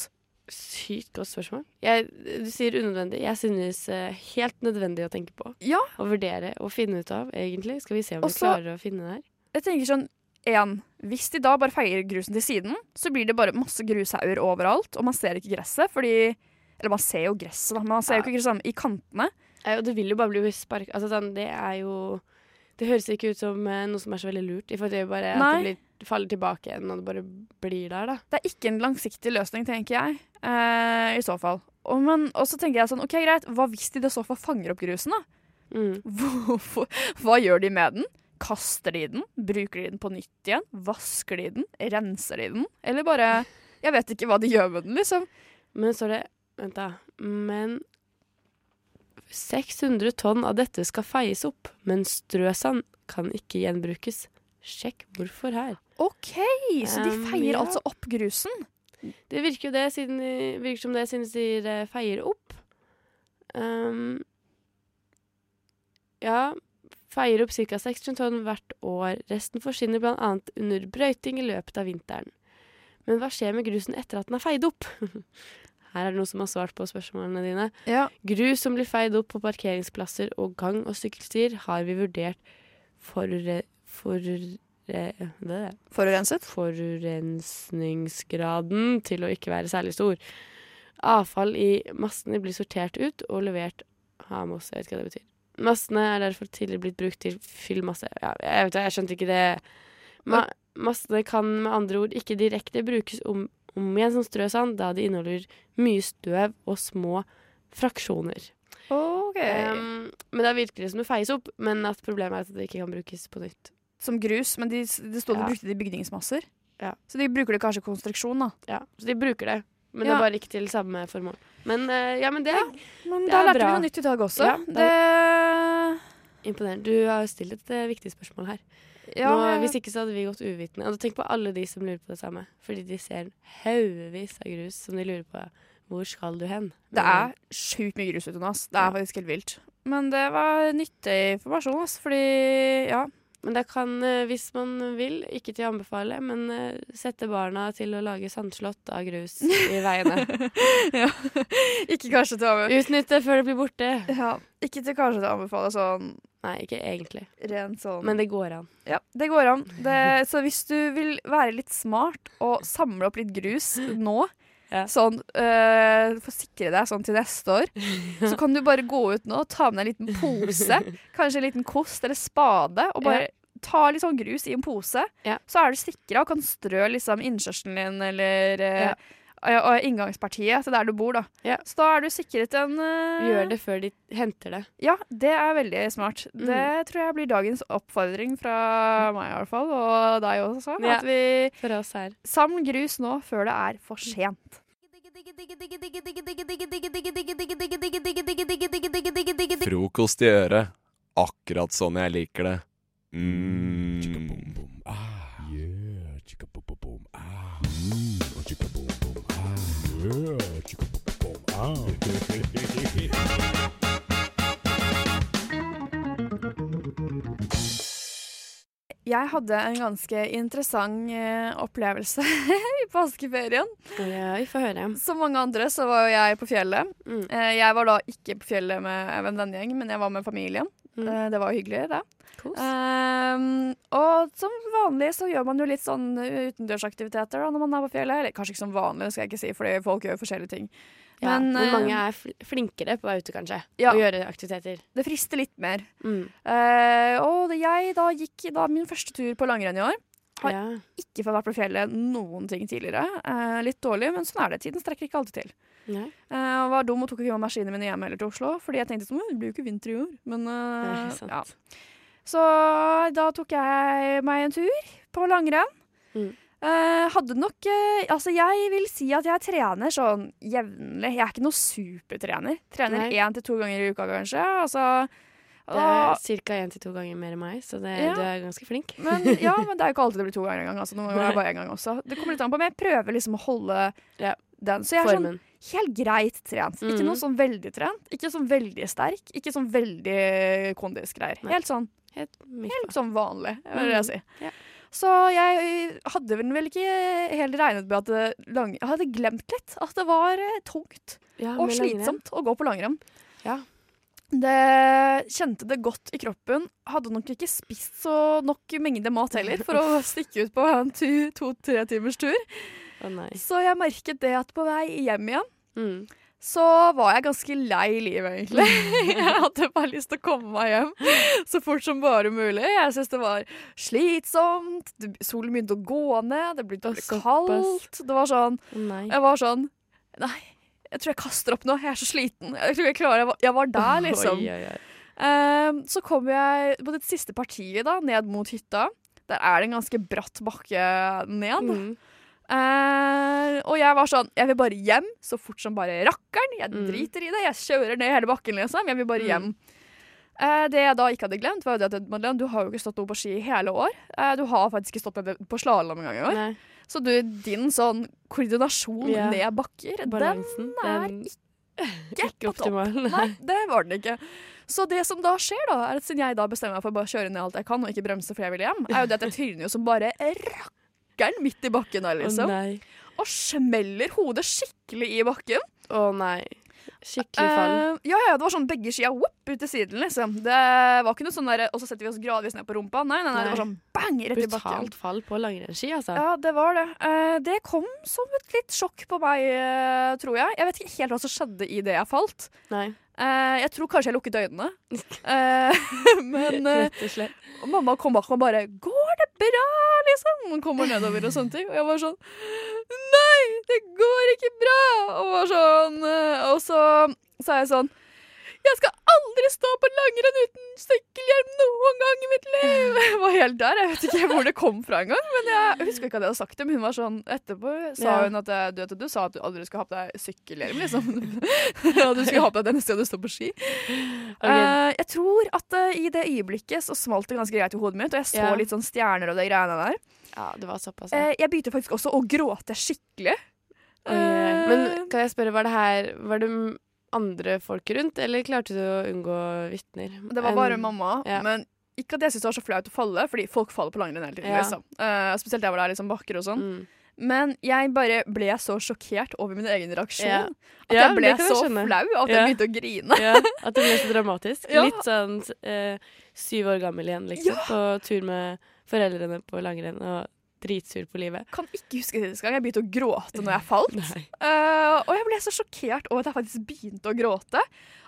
Sykt godt spørsmål. Jeg, du sier unødvendig. Jeg synes uh, helt nødvendig å tenke på. Ja. Å vurdere og finne ut av, egentlig. Skal vi se om vi klarer å finne det her. Jeg tenker sånn en, Hvis de da bare feier grusen til siden, så blir det bare masse grushauger overalt, og man ser ikke gresset, fordi Eller man ser jo gresset, da, men man ser jo ikke gresset i kantene. Ja, Og det vil jo bare bli spark... Altså sånn, det er jo Det høres ikke ut som eh, noe som er så veldig lurt. I forhold til bare Nei. at det blir, faller tilbake igjen, og det bare blir der, da. Det er ikke en langsiktig løsning, tenker jeg, eh, i så fall. Og, men, og så tenker jeg sånn, ok greit, hva hvis de i så fall fanger opp grusen, da? Mm. Hvorfor, hva gjør de med den? Kaster de den? Bruker de den på nytt igjen? Vasker de den? Renser de den? Eller bare Jeg vet ikke hva de gjør med den, liksom. Men så er det Vent, da. Men 600 tonn av dette skal feies opp, men strøsand kan ikke gjenbrukes. Sjekk hvorfor her. OK, så de Um, feier ja. altså opp grusen? Det virker jo det, siden de, virker som det siden de sier feier opp. Um, ja, feier opp ca. 600 tonn hvert år. Resten forsvinner bl.a. under brøyting i løpet av vinteren. Men hva skjer med grusen etter at den er feid opp? Her er det noen som har svart på spørsmålene dine. Ja. Grus som blir feid opp på parkeringsplasser og gang- og sykkelstier, har vi vurdert forure... forure det Forurenset? forurensningsgraden til å ikke være særlig stor. Avfall i massene blir sortert ut og levert Hamos, jeg vet ikke hva det betyr. Massene er derfor tidligere blitt brukt til fyllmasse. Ja, jeg vet det, jeg skjønte ikke det. Ma massene kan med andre ord ikke direkte brukes om, om igjen som strøsand, da de inneholder mye støv og små fraksjoner. OK. Um, men da virker det som det feies opp, men at problemet er at det ikke kan brukes på nytt. Som grus, men de, det stod de Ja. brukte det i bygningsmasser. Ja. Så de bruker det kanskje i konstruksjon, da. Ja, så de bruker det. Men det er bare ikke til samme formål. Men eh, ja, men det Men Det da er lærte vi noe nytt i dag også. Ja, det imponerende. Du har stilt et eh, viktig spørsmål her. Ja, Nå, hvis ikke så hadde vi gått uvitende. Og tenk på alle de som lurer på det samme. Fordi de ser haugevis av grus som de lurer på hvor skal du hen? Det er sjukt mye grus ute nå. Det er faktisk helt vilt. Men det var nyttig informasjon, ass, fordi ja. Men det kan, eh, hvis man vil, ikke til å anbefale, men eh, sette barna til å lage sandslott av grus i veiene. ja. Ikke kanskje til å anbefale. Utnytte før det blir borte. Ja, ikke til kanskje til å anbefale sånn Nei, ikke egentlig. rent sånn Men det går an. Ja, det går an. Det, så hvis du vil være litt smart og samle opp litt grus nå, sånn øh, for å sikre deg sånn til neste år, så kan du bare gå ut nå og ta med deg en liten pose, kanskje en liten kost eller spade, og bare ta litt sånn grus i en pose. Så er du sikra og kan strø liksom innkjørselen din eller øh, og inngangspartiet til der du bor, da. Så da er du sikret en uh... Gjør det før de henter det. ja, det er veldig smart. Mm. Det tror jeg blir dagens oppfordring fra meg i hvert fall, og deg også. Ja, At vi samler grus nå før det er for sent. Frokost i øret. Akkurat sånn jeg liker det. Mm. Jeg hadde en ganske interessant eh, opplevelse i påskeferien. Ja, vi får høre. Som mange andre så var jo jeg på fjellet. Mm. Eh, jeg var da ikke på fjellet med en vennegjeng, men jeg var med familien. Mm. Eh, det var jo hyggelig, det. Ehm, og som vanlig så gjør man jo litt sånn utendørsaktiviteter da, når man er på fjellet. Eller kanskje ikke som vanlig, det skal jeg ikke si, fordi folk gjør forskjellige ting. Ja, men, eh, mange er flinkere på å ute, kanskje. Ja. Og gjøre aktiviteter. Det frister litt mer. Mm. Uh, og jeg da gikk da min første tur på langrenn i år. Har Ja. ikke fått vært på fjellet noen ting tidligere. Uh, litt dårlig, men sånn er det. Tiden strekker ikke alltid til. Nei. Eh, var dum og tok ikke med maskinene mine hjem heller til Oslo, fordi jeg tenkte sånn, «Å, det blir jo ikke vinter i år. Men uh, ja. Så da tok jeg meg en tur på langrenn. Mm. Eh, hadde nok uh, Altså, jeg vil si at jeg trener sånn jevnlig. Jeg er ikke noe supertrener. Trener Nei. én til to ganger i uka, kanskje. Altså Det er ca. én til to ganger mer enn meg, så det, Ja. du er ganske flink. men, ja, men det er jo ikke alltid det blir to ganger en gang. Altså, noen ganger er det bare en gang også. Det kommer litt an på, men jeg prøver liksom å holde den. Så jeg er Formen. sånn helt greit trent. Ikke Mhm. noe sånn veldig trent, ikke sånn veldig sterk, ikke sånn veldig kondisgreier. Helt sånn Helt, Helt sånn vanlig, vil Mhm. jeg si. Ja. Så jeg hadde vel ikke helt regnet med at det lang... Jeg hadde glemt litt at det var eh, tungt Ja, og slitsomt å gå på langrenn. Ja. Det kjente det godt i kroppen. Hadde nok ikke spist så nok mengde mat heller for å stikke ut på en to-tre timers tur. Oh. Så jeg merket det at på vei hjem igjen Mm. Så var jeg ganske lei livet, egentlig. Jeg hadde bare lyst til å komme meg hjem så fort som bare mulig. Jeg syntes det var slitsomt, solen begynte å gå ned, det Såpass. kaldt. Det var sånn. Jeg var sånn Nei, jeg tror jeg kaster opp nå. Jeg er så sliten. Jeg tror jeg klarer Jeg var, der, liksom. Ehm, så kom jeg på det siste partiet, da, ned mot hytta. Der er det en ganske bratt bakke ned. Mm. Eh, og jeg var sånn Jeg vil bare hjem så fort som bare rakkeren. Jeg Mm. driter i det. Jeg kjører ned hele bakken, liksom. Jeg vil bare Mm. hjem. Eh, det jeg da ikke hadde glemt, var jo det at Madeleine, du har jo ikke stått noe på ski i hele år. Eh, du har faktisk ikke stått på slalåm engang i år. Nei. Så du, din sånn koordinasjon Ja. ned bakker, Balansen. den er den- ikke ikke på topp. optimal. Nei, det var den ikke. Så det som da skjer, da, er at siden jeg da bestemmer meg for å bare kjøre ned alt jeg kan, og ikke bremse for jeg vil hjem, er jo det at jeg tryner jo som bare rakkeren midt i bakken der, Å liksom. nei. og smeller hodet skikkelig i bakken. Å nei. Skikkelig fall. Uh, ja, ja, det var sånn begge skia whoop, ut til siden, liksom. Det var ikke noe sånn der, og så setter vi oss gradvis ned på rumpa. Nei, nei, nei, det var sånn bang, rett i bakken. Brutalt fall på langrennsski, altså. Ja, det var det. Uh, det kom som et litt sjokk på meg, uh, tror jeg. Jeg vet ikke helt hva som skjedde i det jeg falt. Nei. Eh, jeg tror kanskje jeg lukket øynene. Eh, men eh, Rett og slett. mamma kom bak meg og bare det bra?' liksom. Man kommer nedover og sånne ting. Og jeg var sånn 'Nei, det går ikke bra!' Og, var sånn, eh, og så sa jeg sånn 'Jeg skal aldri stå på langrenn uten sykkelhjelm noen gang i mitt liv!' Jeg var helt der. Jeg vet ikke hvor det kom fra engang. Men jeg husker ikke at jeg hadde sagt det. Men hun var sånn etterpå sa hun at du, vet, du sa at du aldri skal ha på deg sykkelhjelm, liksom. og du skulle ha på deg den neste gang du står på ski. Eh, jeg tror at uh, i det øyeblikket så smalt det ganske greit i hodet mitt, og jeg så yeah. litt sånn stjerner og de greiene der. Ja, det var såpass. Eh, jeg begynte faktisk også å gråte skikkelig. Men kan jeg spørre, var det her Var det andre folk rundt, eller klarte du å unngå vitner? Det var bare mamma. Ja. Men ikke at jeg syns det var så flaut å falle, fordi folk faller på langrenn hele tiden. Ja. Liksom. Uh, spesielt der var det er liksom bakker og sånn. Mm. Men jeg bare ble så sjokkert over min egen reaksjon Ja. at jeg ble jeg så skjønne. flau at jeg begynte å grine. At det ble så dramatisk. Litt sånn uh, syv år gammel igjen, liksom. På tur med foreldrene på langrenn og dritsur på livet. Kan ikke huske sist gang jeg begynte å gråte når jeg falt. Uh, og jeg ble så sjokkert over at jeg faktisk begynte å gråte.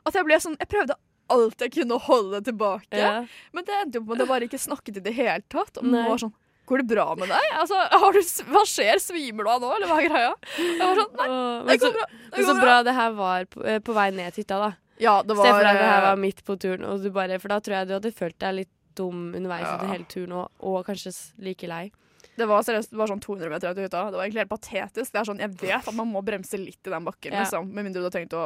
At jeg ble sånn Jeg prøvde alt jeg kunne holde tilbake. Ja. Men det endte jo på at jeg bare ikke snakket i det hele tatt. Og var sånn Går det bra med deg? Altså, har du, hva skjer? Svimer du av nå, eller hva er greia? Jeg var sånn, Nei, det går bra. Det går så bra det her var på, eh, på vei ned til hytta, da. Ja, det var, Se for deg det her eh, var midt på turen, og du bare, for da tror jeg du hadde følt deg litt dum underveis Ja. etter hele turen, og, og kanskje like lei. Det var seriøst det var sånn 200 meter ut av hytta. Det var egentlig helt patetisk. Det er sånn, Jeg vet at man må bremse litt i den bakken, Ja. liksom. Med mindre du har tenkt å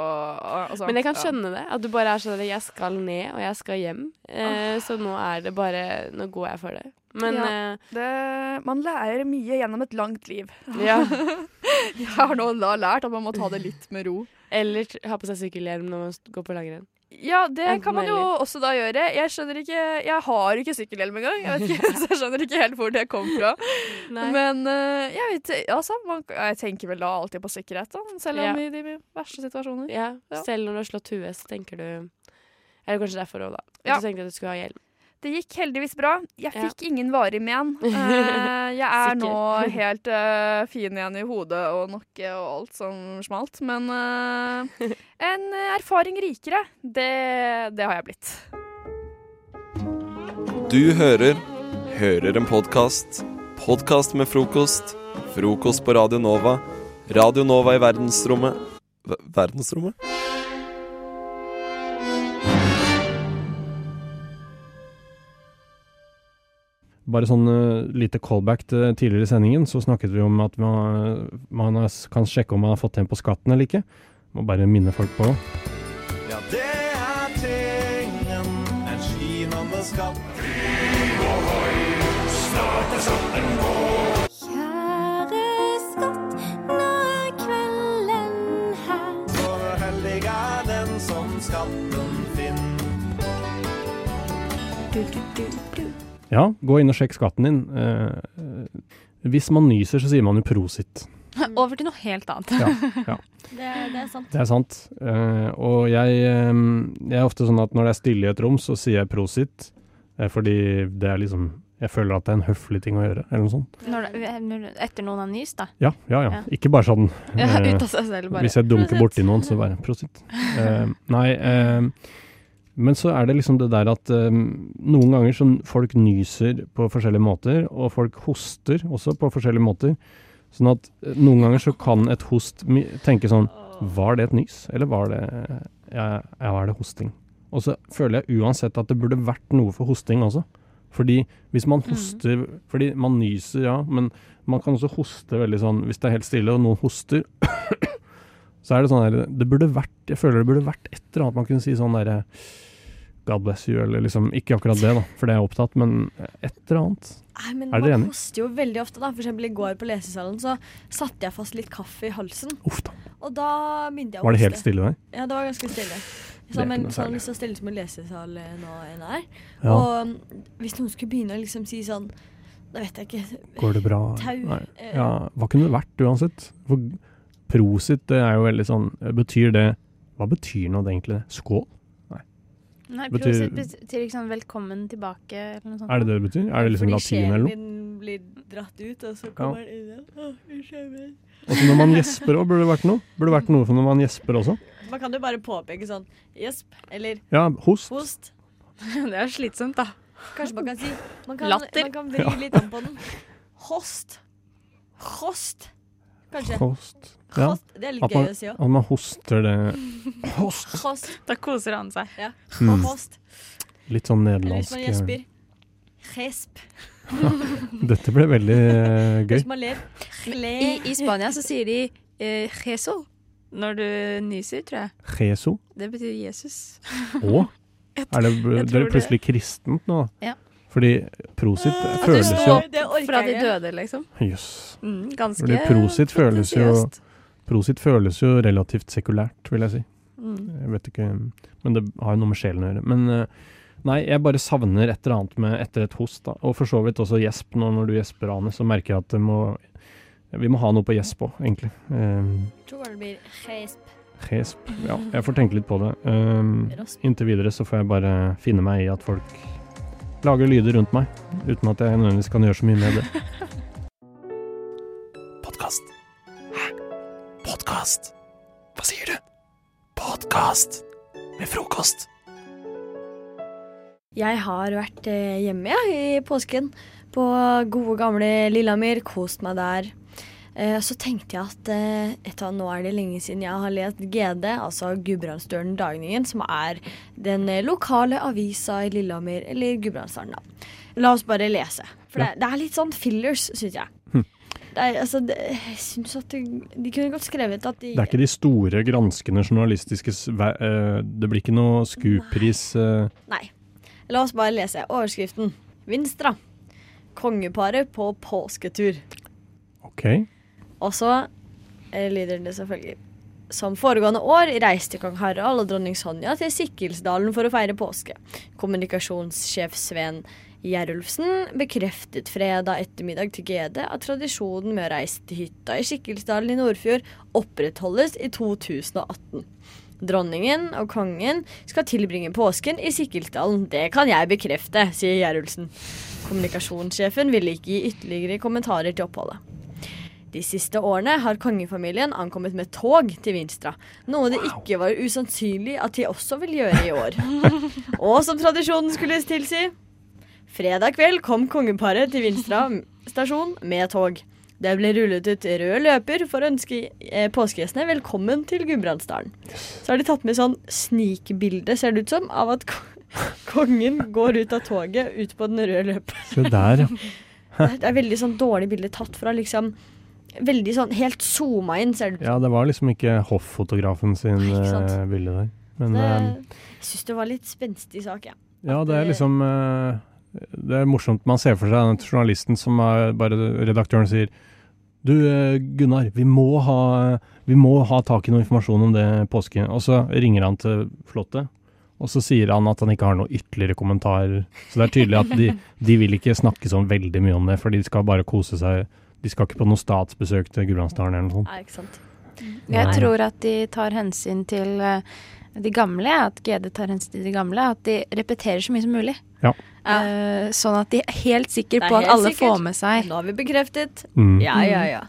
altså, Men jeg kan ja. skjønne det. At du bare er sånn jeg skal ned, og jeg skal hjem. Eh, så nå er det bare Nå går jeg for det. Men Ja. eh, det, Man lærer mye gjennom et langt liv. Ja. jeg har nå lært at man må ta det litt med ro. Eller ha på seg sykkelhjelm når man går på langrenn. Ja, det kan man jo også da gjøre. Jeg skjønner ikke Jeg har ikke sykkelhjelm engang, jeg, vet ikke, så jeg skjønner ikke helt hvor det kom fra. Nei. Men uh, jeg vet altså, man, Jeg tenker vel da alltid på sikkerhet, da. Selv om Ja. i de verste situasjoner. Ja, Ja. Selv når du har slått huet, så tenker du Eller kanskje derfor òg, da. Ja. Du tenkte at du skulle ha hjelm. Det gikk heldigvis bra. Jeg Ja. fikk ingen varig men. Eh, jeg er nå helt uh, fin igjen i hodet og nakke og alt som smalt. Men uh, en erfaring rikere, det, det har jeg blitt. Du hører Hører en podkast. Podkast med frokost. Frokost på Radio Nova. Radio Nova i verdensrommet v Verdensrommet? Bare sånn uh, lite callback til tidligere i sendingen, så snakket vi om at man, man kan sjekke om man har fått igjen på skatten eller ikke. Må bare minne folk på. Ja, det Ja, gå inn og sjekk skatten din. Eh, eh, hvis man nyser, så sier man jo prosit. Over til noe helt annet. Ja, ja. Det, det er sant. Det er sant. Eh, og jeg, eh, jeg er ofte sånn at når det er stille i et rom, så sier jeg prosit. eh, fordi det er liksom Jeg føler at det er en høflig ting å gjøre, eller noe sånt. Når, det- etter noen har nyst, da. Ja, ja, ja. Ikke bare sånn. Ja, eh, ut av seg selv, bare. Hvis jeg dunker borti noen, så bare prosit. Eh, nei, eh, men så er det liksom det der at um, noen ganger så folk nyser på forskjellige måter, og folk hoster også på forskjellige måter. Sånn at eh, noen ganger så kan et host tenke sånn Var det et nys, eller var det Ja, ja var det hosting? Og så føler jeg uansett at det burde vært noe for hosting også. Fordi hvis man hoster Fordi man nyser, ja, men man kan også hoste veldig sånn Hvis det er helt stille, og noen hoster så er det sånn her Det burde vært Jeg føler det burde vært et eller annet man kunne si sånn derre God bless you, eller liksom Ikke akkurat det, da, for det er jeg opptatt, men et eller annet. Nei, men er dere man enig? hoster jo veldig ofte. da For eksempel i går på lesesalen så satte jeg fast litt kaffe i halsen. Og da begynte jeg å Var det helt stille der? Ja, det var ganske stille. Det er Så, men sånn, så stille som en lesesal eh, nå enn er. Ja. Og hvis noen skulle begynne å liksom si sånn Da vet jeg ikke. Går det bra? Tau. Nei. eh, Ja, hva kunne det vært uansett? For prosit, det er jo veldig sånn Betyr det Hva betyr nå det egentlig? Skål? Nei. Betyr- betyr sånn 'velkommen tilbake' eller noe sånt. Er det det det betyr? Er det liksom Fordi latin eller noe? sjelen din blir dratt ut, og så Ja. kommer den inn igjen. Å, unnskyld meg. Og så når man gjesper òg, burde det vært noe? Burde det vært noe for når man gjesper også? Man kan jo bare påpeke sånn gjesp, eller Ja, host. host. det er slitsomt, da. Kanskje man kan si Man kan, Latter. man kan vri Ja. litt om på den. Host. Host. Kanskje. Host. Ja. Host. Det er litt At gøy å si òg. At man hoster det Host. Host. Da koser han seg. Ja. Mm. Host. Litt sånn Eller nederlandsk hvis man gjesper. Resp. Dette ble veldig uh, gøy. Hvis man ler. I, I Spania så sier de uh, jeso når du nyser, tror jeg. Jeso? Det betyr Jesus. Å? Er det, det er plutselig kristent nå? Ja. Fordi prosit At du føles jo står fra de døde, liksom. Jøss. Mm, ganske Fordi prosit føles jo. Prosit føles jo relativt sekulært, vil jeg si. Mm. Jeg vet ikke Men det har jo noe med sjelen å gjøre. Men eh, nei, jeg bare savner et eller annet med etter et host, da. Og for så vidt også gjesp. Nå når du gjesper, Ane, så merker jeg at det må Vi må ha noe på gjesp òg, egentlig. Um, Tror det blir gjesp. Gjesp. Ja, jeg får tenke litt på det. Um, inntil videre så får jeg bare finne meg i at folk lager lyder rundt meg, uten at jeg nødvendigvis kan gjøre så mye med det. Podkast. Hæ? Podkast? Hva sier du? Podkast med frokost. Jeg har vært eh, hjemme ja, i påsken. På gode, gamle Lillehammer. Kost meg der. Eh, så tenkte jeg at etter at nå er det lenge siden jeg har lest GD, altså Gudbrandsdølen Dagningen, som er den eh, lokale avisa i Lillehammer, eller Gudbrandsdalen, da. La oss bare lese. For det, det er litt sånn fillers, syns jeg. Hm. Er, altså, det, jeg syns at de, de kunne godt skrevet at de Det er ikke de store, granskende journalistiske eh, Det blir ikke noe SKU-pris? Nei. Nei. La oss bare lese overskriften. Vinstra. Kongeparet på påsketur. OK. Og så eh, lyder det selvfølgelig. Som foregående år reiste kong Harald og dronning Sonja til Sikkelsdalen for å feire påske. Kommunikasjonssjef Sven Gjerulfsen bekreftet fredag ettermiddag til GD at tradisjonen med å reise til hytta i Sikkelsdalen i Nordfjord opprettholdes i 2018. Dronningen og kongen skal tilbringe påsken i Sikkelsdalen. Det kan jeg bekrefte, sier Gjerulfsen. Kommunikasjonssjefen ville ikke gi ytterligere kommentarer til oppholdet. De siste årene har kongefamilien ankommet med tog til Vinstra, noe det ikke var usannsynlig at de også vil gjøre i år. Og som tradisjonen skulle tilsi Fredag kveld kom kongeparet til Vinstra stasjon med tog. Det ble rullet ut rød løper for å ønske eh, påskegjestene velkommen til Gudbrandsdalen. Så har de tatt med sånn snikbilde, ser det ut som, av at kongen går ut av toget ut på den røde løperen. Se der, ja. Det er veldig sånn dårlig bilde tatt fra liksom Veldig sånn helt zooma inn, ser det ut Ja, det var liksom ikke hoffotografen sin ikke eh, bilde der. Men det, eh, Jeg syns det var litt spenstig sak, jeg. ja, det er liksom eh, Det er morsomt. Man ser for seg den journalisten som er bare redaktøren sier Du, Gunnar, vi må, ha, vi må ha tak i noe informasjon om det påske. Og så ringer han til Flåttet, og så sier han at han ikke har noe ytterligere kommentarer. Så det er tydelig at de, de vil ikke snakke sånn veldig mye om det, for de skal bare kose seg. De skal ikke på noe statsbesøk til Gudbrandsdalen eller noe sånt. Nei, ikke sant. Jeg Nei. tror at de tar hensyn til eh, de gamle, at GD tar hensyn til de gamle. At de repeterer så mye som mulig. Ja. Uh, sånn at de er helt sikre er på at alle sikkert. får med seg Nå har vi bekreftet. Mm. Ja, ja, ja.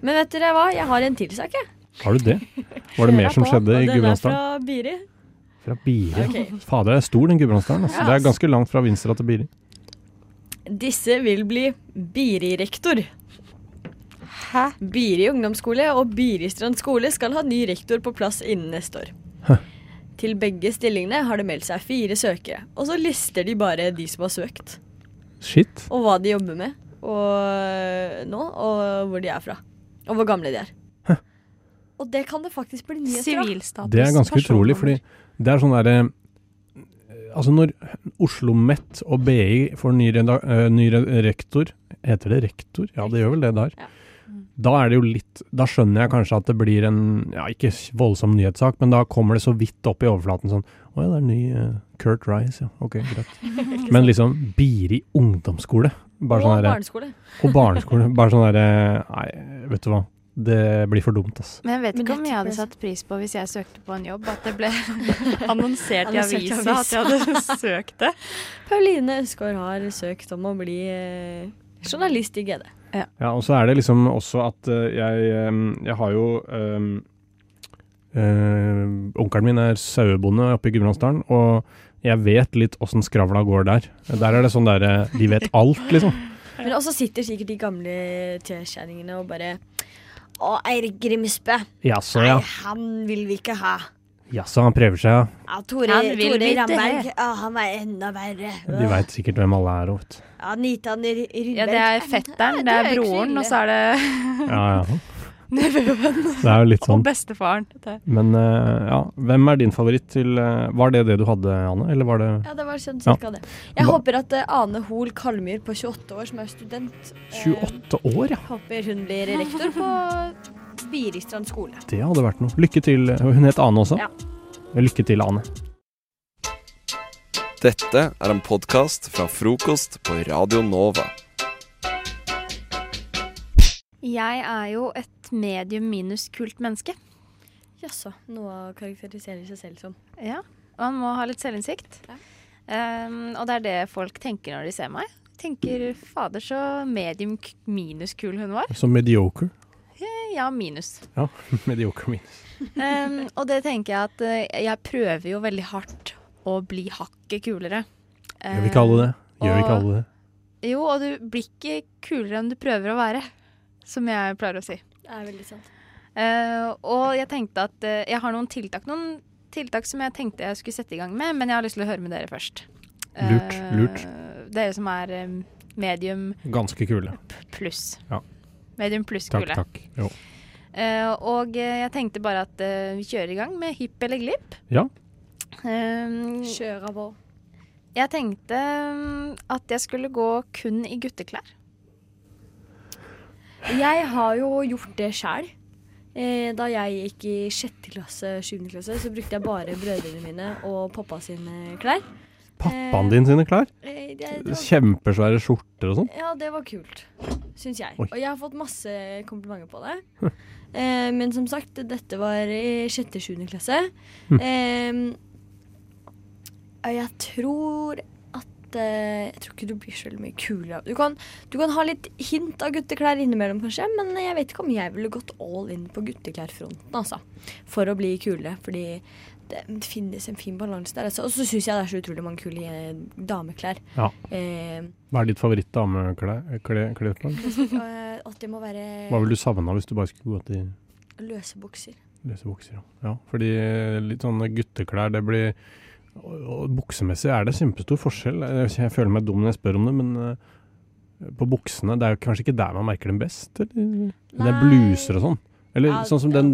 Men vet dere hva? Jeg har en til sak, jeg. Har du det? Var det mer som skjedde i Gudbrandsdalen? den er fra Biri. Fra Biri? okay. Fader, det er stor den Gudbrandsdalen. Altså. Ja, Det er ganske langt fra Vinstra til Biri. Disse vil bli Biri-rektor. Hæ? Biri ungdomsskole og Biristrand skole skal ha ny rektor på plass innen neste år. Hæ? Til begge stillingene har det meldt seg fire søkere, og så lister de bare de som har søkt. Shit. Og hva de jobber med og nå, og hvor de er fra. Og hvor gamle de er. Hæ? Og det kan det faktisk bli nyheter av. Det er ganske utrolig, fordi det er sånn derre Altså, når Oslo Met og BI får ny, eh, ny rektor Heter det rektor? Ja, det gjør vel det der. Da er det jo litt Da skjønner jeg kanskje at det blir en Ja, ikke voldsom nyhetssak, men da kommer det så vidt opp i overflaten sånn Å ja, det er ny uh, Kurt Rice, ja. Ok, greit. Men liksom Biri ungdomsskole. Bare Og sånn barneskole. Og barneskole. Bare sånn derre Nei, vet du hva. Det blir for dumt, ass. Men jeg vet ikke om jeg hadde satt pris på hvis jeg søkte på en jobb, at det ble annonsert i avisa at jeg hadde søkt det. Pauline Øsgaard har søkt om å bli eh, journalist i GD. Ja, og så er det liksom også at eh, jeg, eh, jeg har jo um, Onkelen min er sauebonde oppe i Gudbrandsdalen, og jeg vet litt åssen skravla går der. Der er det sånn derre De vet alt, liksom. Men også sitter sikkert de gamle tekjerringene og bare Å, Eirik Grimsbø. Jaså, ja. Nei, han vil vi ikke ha. Jaså, han prøver seg, ja. Ja, Tore, Han vil Tore Ramberg. Ja, han er enda verre. De veit sikkert hvem alle er. vet. Ja, Nitan Rydberg. Ja, det er fetteren, det er broren, og så er det Ja, ja. nevøen. Det er jo litt sånn. Og bestefaren. Men uh, ja, hvem er din favoritt til uh, Var det det du hadde, Anne? Eller var det Ja, det var sånn Ja. det. Jeg Hva- håper at uh, Ane Hoel Kalmyr på 28 år, som er student eh, 28 år, ja. Håper hun blir rektor på Biristrand skole. Det hadde vært noe. Lykke til. Hun het Ane også. Ja. Lykke til, Ane. Dette er en podkast fra frokost på Radio Nova. Jeg er jo et medium minus kult menneske. Jaså. Noe å karakterisere seg selv som. Ja, man må ha litt selvinnsikt. Um, og det er det folk tenker når de ser meg. Tenker fader så medium minus kul hun var. Så mediocre. Eh, Ja, minus. Ja, Medioker minus. Um, og det tenker jeg at eh, jeg prøver jo veldig hardt å bli hakket kulere. Gjør vi ikke alle det? Gjør vi ikke alle det? Jo, og du blir ikke kulere enn du prøver å være, som jeg pleier å si. Det er veldig sant. Uh, og jeg tenkte at uh, jeg har noen tiltak, noen tiltak som jeg tenkte jeg skulle sette i gang med, men jeg har lyst til å høre med dere først. Lurt, Eh, lurt. Dere som er medium Ganske kule. pluss. Ja. Medium pluss-kule. takk. Jo. Uh, og eh, jeg tenkte bare at uh, vi kjører i gang med hipp eller glipp. Ja. Um, Kjøra på. Jeg tenkte um, at jeg skulle gå kun i gutteklær. Jeg har jo gjort det sjæl. Eh, da jeg gikk i sjette klasse, sjuende klasse, så brukte jeg bare brødrene mine og pappa sine klær. Pappaen din sine klær? Eh, var, Kjempesvære skjorter og sånn? ja, det var kult, syns jeg. Oi. Og jeg har fått masse komplimenter på det. Eh, men som sagt, dette var i sjette, sjuende klasse. Hm. Eh, jeg tror at eh, Jeg tror ikke du blir så mye kulere. Du kan, du kan ha litt hint av gutteklær innimellom, kanskje, men jeg vet ikke om jeg ville gått all in på gutteklærfronten, altså. For å bli kule. Fordi det finnes en fin balanse der. Altså. Og så syns jeg det er så utrolig mange kule eh, dameklær. Ja. Eh, Hva er ditt favoritt-dameklesplagg? eh, at det må være Hva ville du savna hvis du bare skulle gå til løse bukser. løse bukser? Ja. ja, fordi eh, litt sånne gutteklær, det blir og, og Buksemessig er det kjempestor forskjell. Jeg, føler meg dum når jeg spør om det, men eh, på buksene, det er jo kanskje ikke der man merker dem best? Eller? Det er bluser og sånn. Eller Ja, sånn som ja, den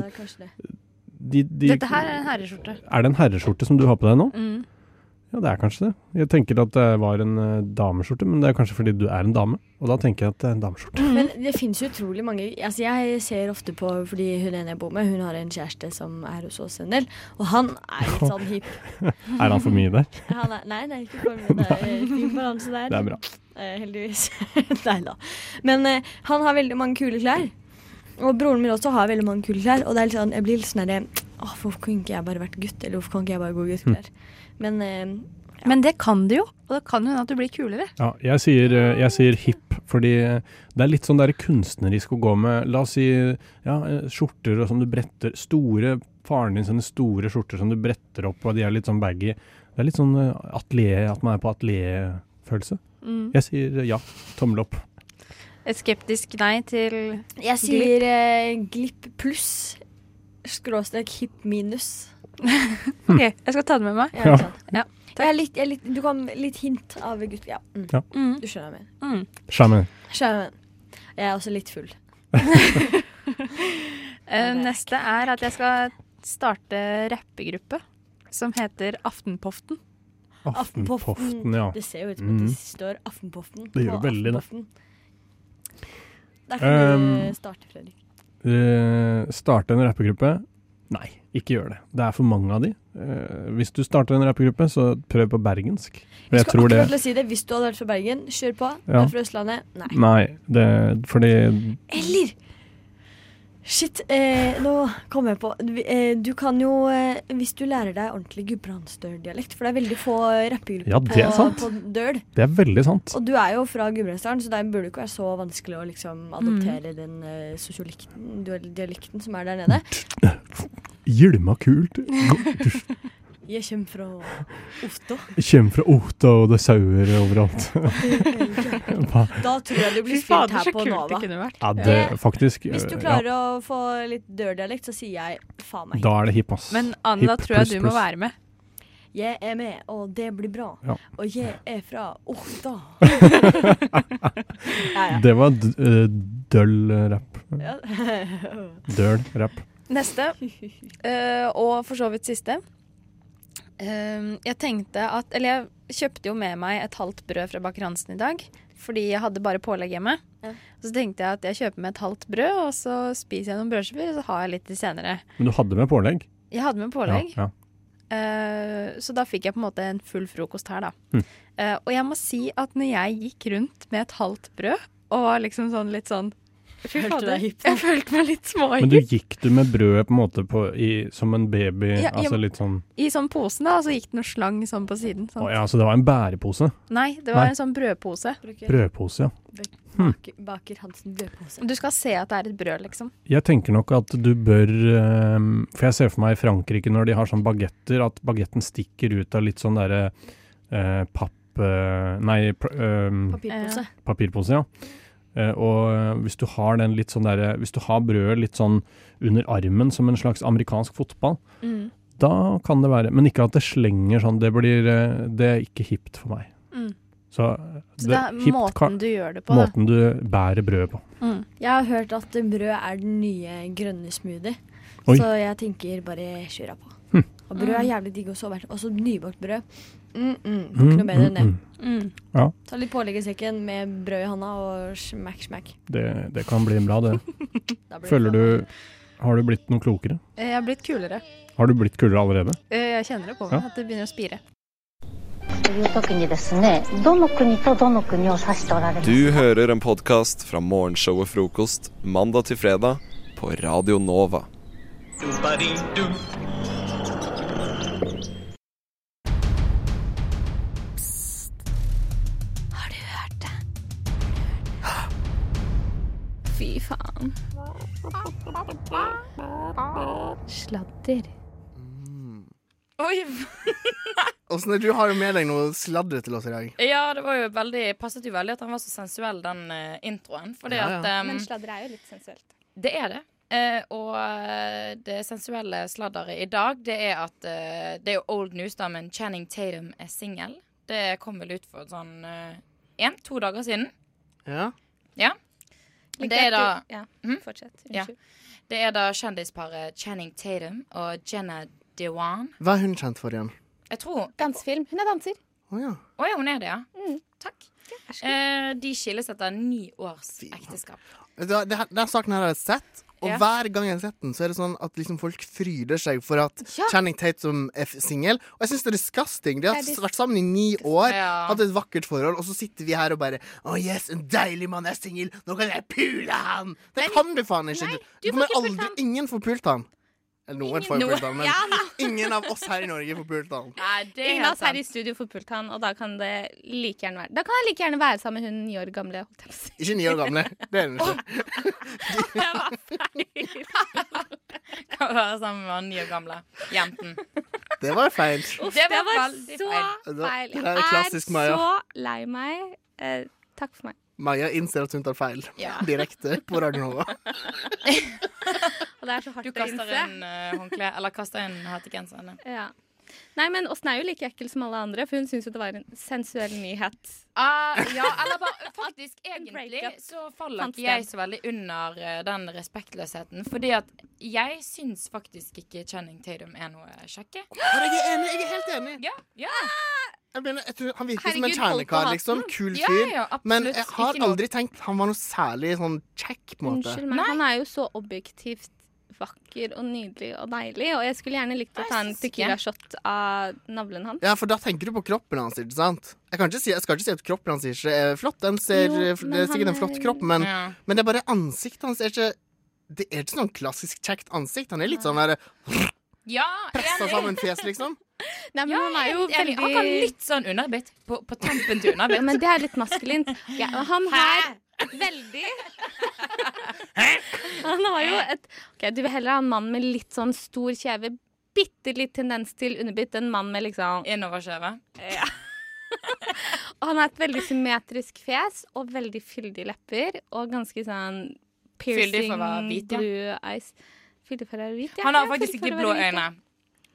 det er det. de, de, Dette her er en herreskjorte. Er det en herreskjorte som du har på deg nå? Mm. Ja, det er kanskje det. Jeg tenker at det var en uh, dameskjorte, men det er kanskje fordi du er en dame. Og da tenker jeg at det er en dameskjorte. Men det finnes jo utrolig mange Altså Jeg ser ofte på Fordi hun ene jeg bor med, hun har en kjæreste som er hos oss en del. Og han er litt sånn hipp. Er han for mye der? Han er, nei, nei, ikke for mye. Det er fin balanse der. Det er bra. Eh, heldigvis. nei da. Men eh, han har veldig mange kule klær. Og broren min også har veldig mange kule klær. Og det er litt sånn, jeg blir litt sånn herre Åh, Hvorfor kan ikke jeg bare vært gutt? Eller hvorfor kan ikke jeg bare gå i gutteklær? Men eh, Men det kan du jo, og det kan jo hende at du blir kulere. Ja, jeg sier, eh, jeg sier hipp, fordi det er litt sånn der kunstnerisk å gå med La oss si ja, eh, skjorter og som du bretter Store Faren din sine store skjorter som du bretter opp, og de er litt sånn baggy. Det er litt sånn eh, atelier, at man er på atelierfølelse. Mm. Jeg sier ja. Tommel opp. Et skeptisk nei til jeg sier eh, glipp pluss. Skråstrek hipp minus. OK, jeg skal ta det med meg. Ja, ikke sant? Ja. Jeg er litt, jeg er litt, du kan litt hint av gutt... Ja. Mm. Ja. Mm. Du skjønner hva jeg mener. Mm. Skjønner jeg er også litt full. Eh, neste er at jeg skal starte rappegruppe som heter Aftenpoften. Aftenpoften, ja. Det ser jo ut som at Mm. det står Aftenpoften. Det gjør veldig det. Aftenpoften. Der kan Um, du starte, Fredrik. Uh, starte en rappegruppe? Nei, ikke gjør det. Det er for mange av de. Uh, hvis du starter en rappegruppe, så prøv på bergensk. For Jeg jeg skal akkurat det si det. Hvis du hadde vært fra Bergen, kjør på. Du er fra Østlandet. Nei. Nei, det, fordi Eller Shit, eh, nå kom jeg på Du, eh, kan jo, eh, hvis du lærer deg ordentlig gudbrandsdøl-dialekt For det er veldig få rappegrupper Ja, på, på Døl. Det er veldig sant. Og du er jo fra Gudbrandsdalen, så det burde ikke være så vanskelig å liksom adoptere Mm. den uh, sosiolekten, dialekten som er der nede. Gilma kult. Jeg kommer fra. Jeg kommer fra Otta, og det er sauer overalt. Da tror jeg du blir spilt her på vært. Ja, det faktisk Hvis du ja, klarer å få litt dørdialekt, så sier jeg faen meg. Da er det hipp, ass. Men Anna, da tror jeg du må være med. Jeg er med, og det blir bra. Ja. Og jeg er fra Otta. Det var eh, døll rapp. Ja. Døl rapp. Neste, uh, og for så vidt siste. Eh, jeg tenkte at Eller jeg kjøpte jo med meg et halvt brød fra Baker Hansen i dag. Fordi jeg hadde bare pålegg hjemme. Ja. Så tenkte jeg at jeg kjøper med et halvt brød, og så spiser jeg noen brødskiver, og så har jeg litt til senere. Men du hadde med pålegg? Jeg hadde med pålegg. Ja, ja. Eh, så da fikk jeg på en måte en full frokost her, da. Mm. Eh, og jeg må si at når jeg gikk rundt med et halvt brød, og var liksom sånn litt sånn Fy fader, Jeg følte meg litt Men du gikk du med brødet på en måte på, i, som en baby? Ja, altså litt sånn I sånn posen, da, og så gikk det noe slang sånn på siden. Å Sånn. ja, så det var en bærepose? Nei, det var Nei. en sånn brødpose. Brødpose, ja. Hm. Baker, Baker Hansen brødpose. Du skal se at det er et brød, liksom. Jeg tenker nok at du bør ehm, For jeg ser for meg i Frankrike når de har sånn bagetter, at bagetten stikker ut av litt sånn derre eh, papp... eh, nei, pr eh, Papirpose. papirpose, ja. Eh, og eh, hvis du har den litt sånn derre Hvis du har brødet litt sånn under armen som en slags amerikansk fotball, Mm. da kan det være Men ikke at det slenger sånn. Det blir eh, Det er ikke hipt for meg. Mm. Så, Så det er hipt måten kan- du gjør det på, da. Måten du bærer brødet på. Mm. Jeg har hørt at brød er den nye grønne smoothie. Oi. Så jeg tenker bare kjøra på. Og brød er mm. jævlig digg også. Og så nybakt brød. Mm, mm. Ikke noe bedre mm, enn det. Mm, mm. Ja. Ta litt pålegg i sekken med brød i hånda og smack, smack. Det, det kan bli bra, det. Føler du Har du blitt noe klokere? Eh, jeg har blitt kulere. Har du blitt kulere allerede? Eh, jeg kjenner det på meg, ja. at det begynner å spire. Du hører en podkast fra morgenshow og frokost mandag til fredag på Radio Nova. Faen. Sladder. Oi! Åsne, du har jo med deg noe sladder til oss i dag. Ja, det var jo veldig, passet jo veldig at han var så sensuell, den eh, introen. Fordi Ja, ja. at um, Men sladder er jo litt sensuelt. Det er det. Eh, og eh, det sensuelle sladderet i dag, det er at eh, Det er jo old news, da, men Channing Tatum er singel. Det kom vel ut for sånn én-to dager siden. Ja. Ja. Like Det er da du- ja, mm? fortsett. Ja. Det er da kjendisparet Channing Tatum og Jenna Dewan. Hva er hun kjent for igjen? Jeg tror Dansefilm. Hun er danser. Å ja. Oh, ja, hun er det, ja. Mm. Takk. Eh, de skilles etter ni års ekteskap. Det Den saken her har jeg sett, og Ja. hver gang jeg har sett den, så er det sånn at liksom folk fryder seg for at Ja. Channing Tatum er f- singel. Og jeg syns det er disgusting. De har Nei, det- vært sammen i ni år, Ja. hatt et vakkert forhold, og så sitter vi her og bare Å yes, en deilig mann er singel, nå kan jeg pule han! Det kan du faen ikke. Du, du får kommer ikke aldri. Ingen får pult han. Eller noen får jo pult han, men Ja, ingen av oss her i Norge får pult han. Det Ingen av oss her i studio får pult han, og da kan det like gjerne være Da kan jeg like gjerne være sammen med hun ni år gamle. Ikke ni år gamle. Det er hun ikke. Kan være sammen med ni år gamle jenten. Det var feil. Uff, Det det var var så feil. feil. Jeg er er så lei meg. Eh, takk for meg. Maja innser at hun tar feil. Ja. Direkte på Radio Nova. Og det er så hardt Du å kaster innse. inn uh, håndkle, eller kaster inn hettegenseren din. Ja. Nei, men Åsen er jo like ekkel som alle andre, for hun syns jo det var en sensuell nyhet. Uh, ja, eller bare faktisk egentlig så faller ikke jeg så veldig under uh, den respektløsheten. Fordi at jeg syns faktisk ikke Channing Tatum er noe kjekke. Jeg er enig. Jeg er helt enig. Ja, ja. Jeg mener, jeg tror Han virker som en Herregud, hold på kjernekar, liksom. Kul fyr. ja, absolutt. men jeg har aldri tenkt han var noe særlig sånn kjekk, på en måte. Unnskyld meg, han er jo så objektivt vakker og nydelig og deilig, og jeg skulle gjerne likt å ta en tequila-shot av navlen hans. Ja, for da tenker du på kroppen hans, ikke sant? Jeg, kan ikke si, jeg skal ikke si at kroppen hans ikke er flott. Den ser, Jo, det er sikkert en flott kropp, men, Ja. men det er bare ansiktet hans er ikke Det er ikke sånn klassisk kjekt ansikt. Han er litt sånn der Ja, pressa sammen fjes, liksom. Nei, men Ja, han er jo jeg, veldig Han kan litt sånn underbitt på, på tampen til underbitt. Ja, men det er litt maskulint. Ja, han her veldig Han har jo et Ok, Du vil heller ha en mann med litt sånn stor kjeve, bitte litt tendens til underbitt. En mann med liksom Innoverkjeve? Ja. og han har et veldig symmetrisk fjes og veldig fyldige lepper og ganske sånn piercing blue eyes. Fyldig for hvit, ja. Han har faktisk ikke blå øyne.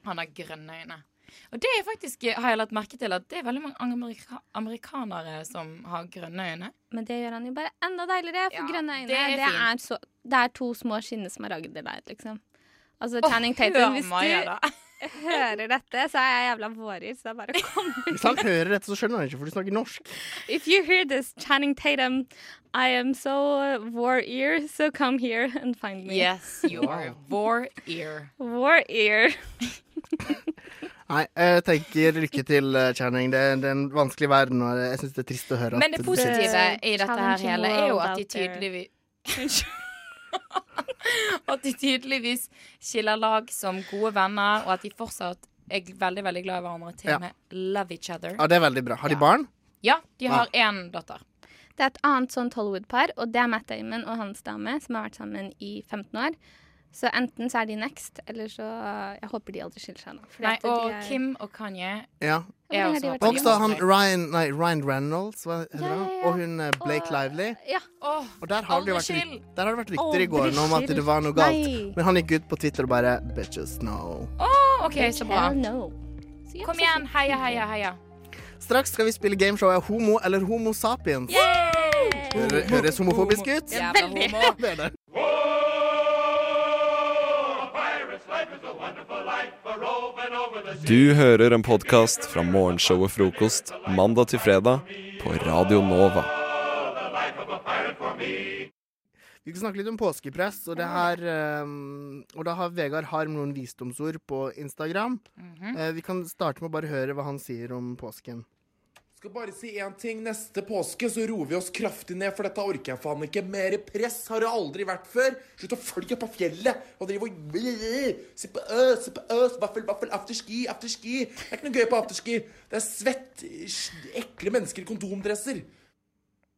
Han har grønne øyne. Og det er faktisk, har jeg lagt merke til at det er veldig mange amerika amerikanere som har grønne øyne. Men det gjør han jo bare enda deiligere, for Ja, grønne øyne det er det er, så, det er to små skinnesmaragder der, liksom. Altså, Channing oh, Tatum, hvis du. Hører dette, så er jeg jævla vårer, så det er bare å komme Hvis han hører dette, så skjønner han ikke, for du snakker norsk. If you hear this, Channing Tatum, I am so war ear, so come here and find me. Yes, you are war ear. War ear. Nei, jeg tenker lykke til, eh, Channing. Det, er- det er en vanskelig verden, og jeg syns det er trist å høre Men det positive i dette her hele er jo at de tydeligvis there. At de tydeligvis skiller lag som gode venner, og at de fortsatt er veldig veldig glad i hverandre. Til Ja. og med love each other. Ja, det er veldig bra. Har de Ja. barn? Ja, de har Ja. datter. Det er et annet sånt Hollywood-par, og det er Matt Damon og hans dame, som har vært sammen i 15 år. Så enten så er de next, eller så Jeg håper de aldri skiller seg nå. Nei, og er- Kim og Kanye Ja. er også Og også han Ryan, nei, Ryan Reynolds, hva heter Ja, ja, ja. Og hun Blake Blake Lively. Ja. Og der har, det vært, der har det vært rykter i går om at det var noe galt. Nei. Men han gikk ut på Twitter og bare Bitches, no. Oh, OK, så bra. No. Så Kom igjen, heia, heia, heia. Straks skal vi spille gameshowet Homo eller Homo sapiens. Høres homofobisk ut? Ja, Veldig. Du hører en podkast fra morgenshowet Frokost mandag til fredag på Radio Nova. Vi skal snakke litt om påskepress, og, det her, eh, og da har Vegard Harm noen visdomsord på Instagram. Mhm. Eh, vi kan starte med å bare høre hva han sier om påsken. Skal bare si én ting. Neste påske så roer vi oss kraftig ned, for dette orker jeg faen ikke. Mer press har det aldri vært før. Slutt å følge på fjellet og drive og Se på øs, se på øs, vaffel, vaffel, afterski, afterski. Det er ikke noe gøy på afterski. Det er svett, ekle mennesker i kondomdresser.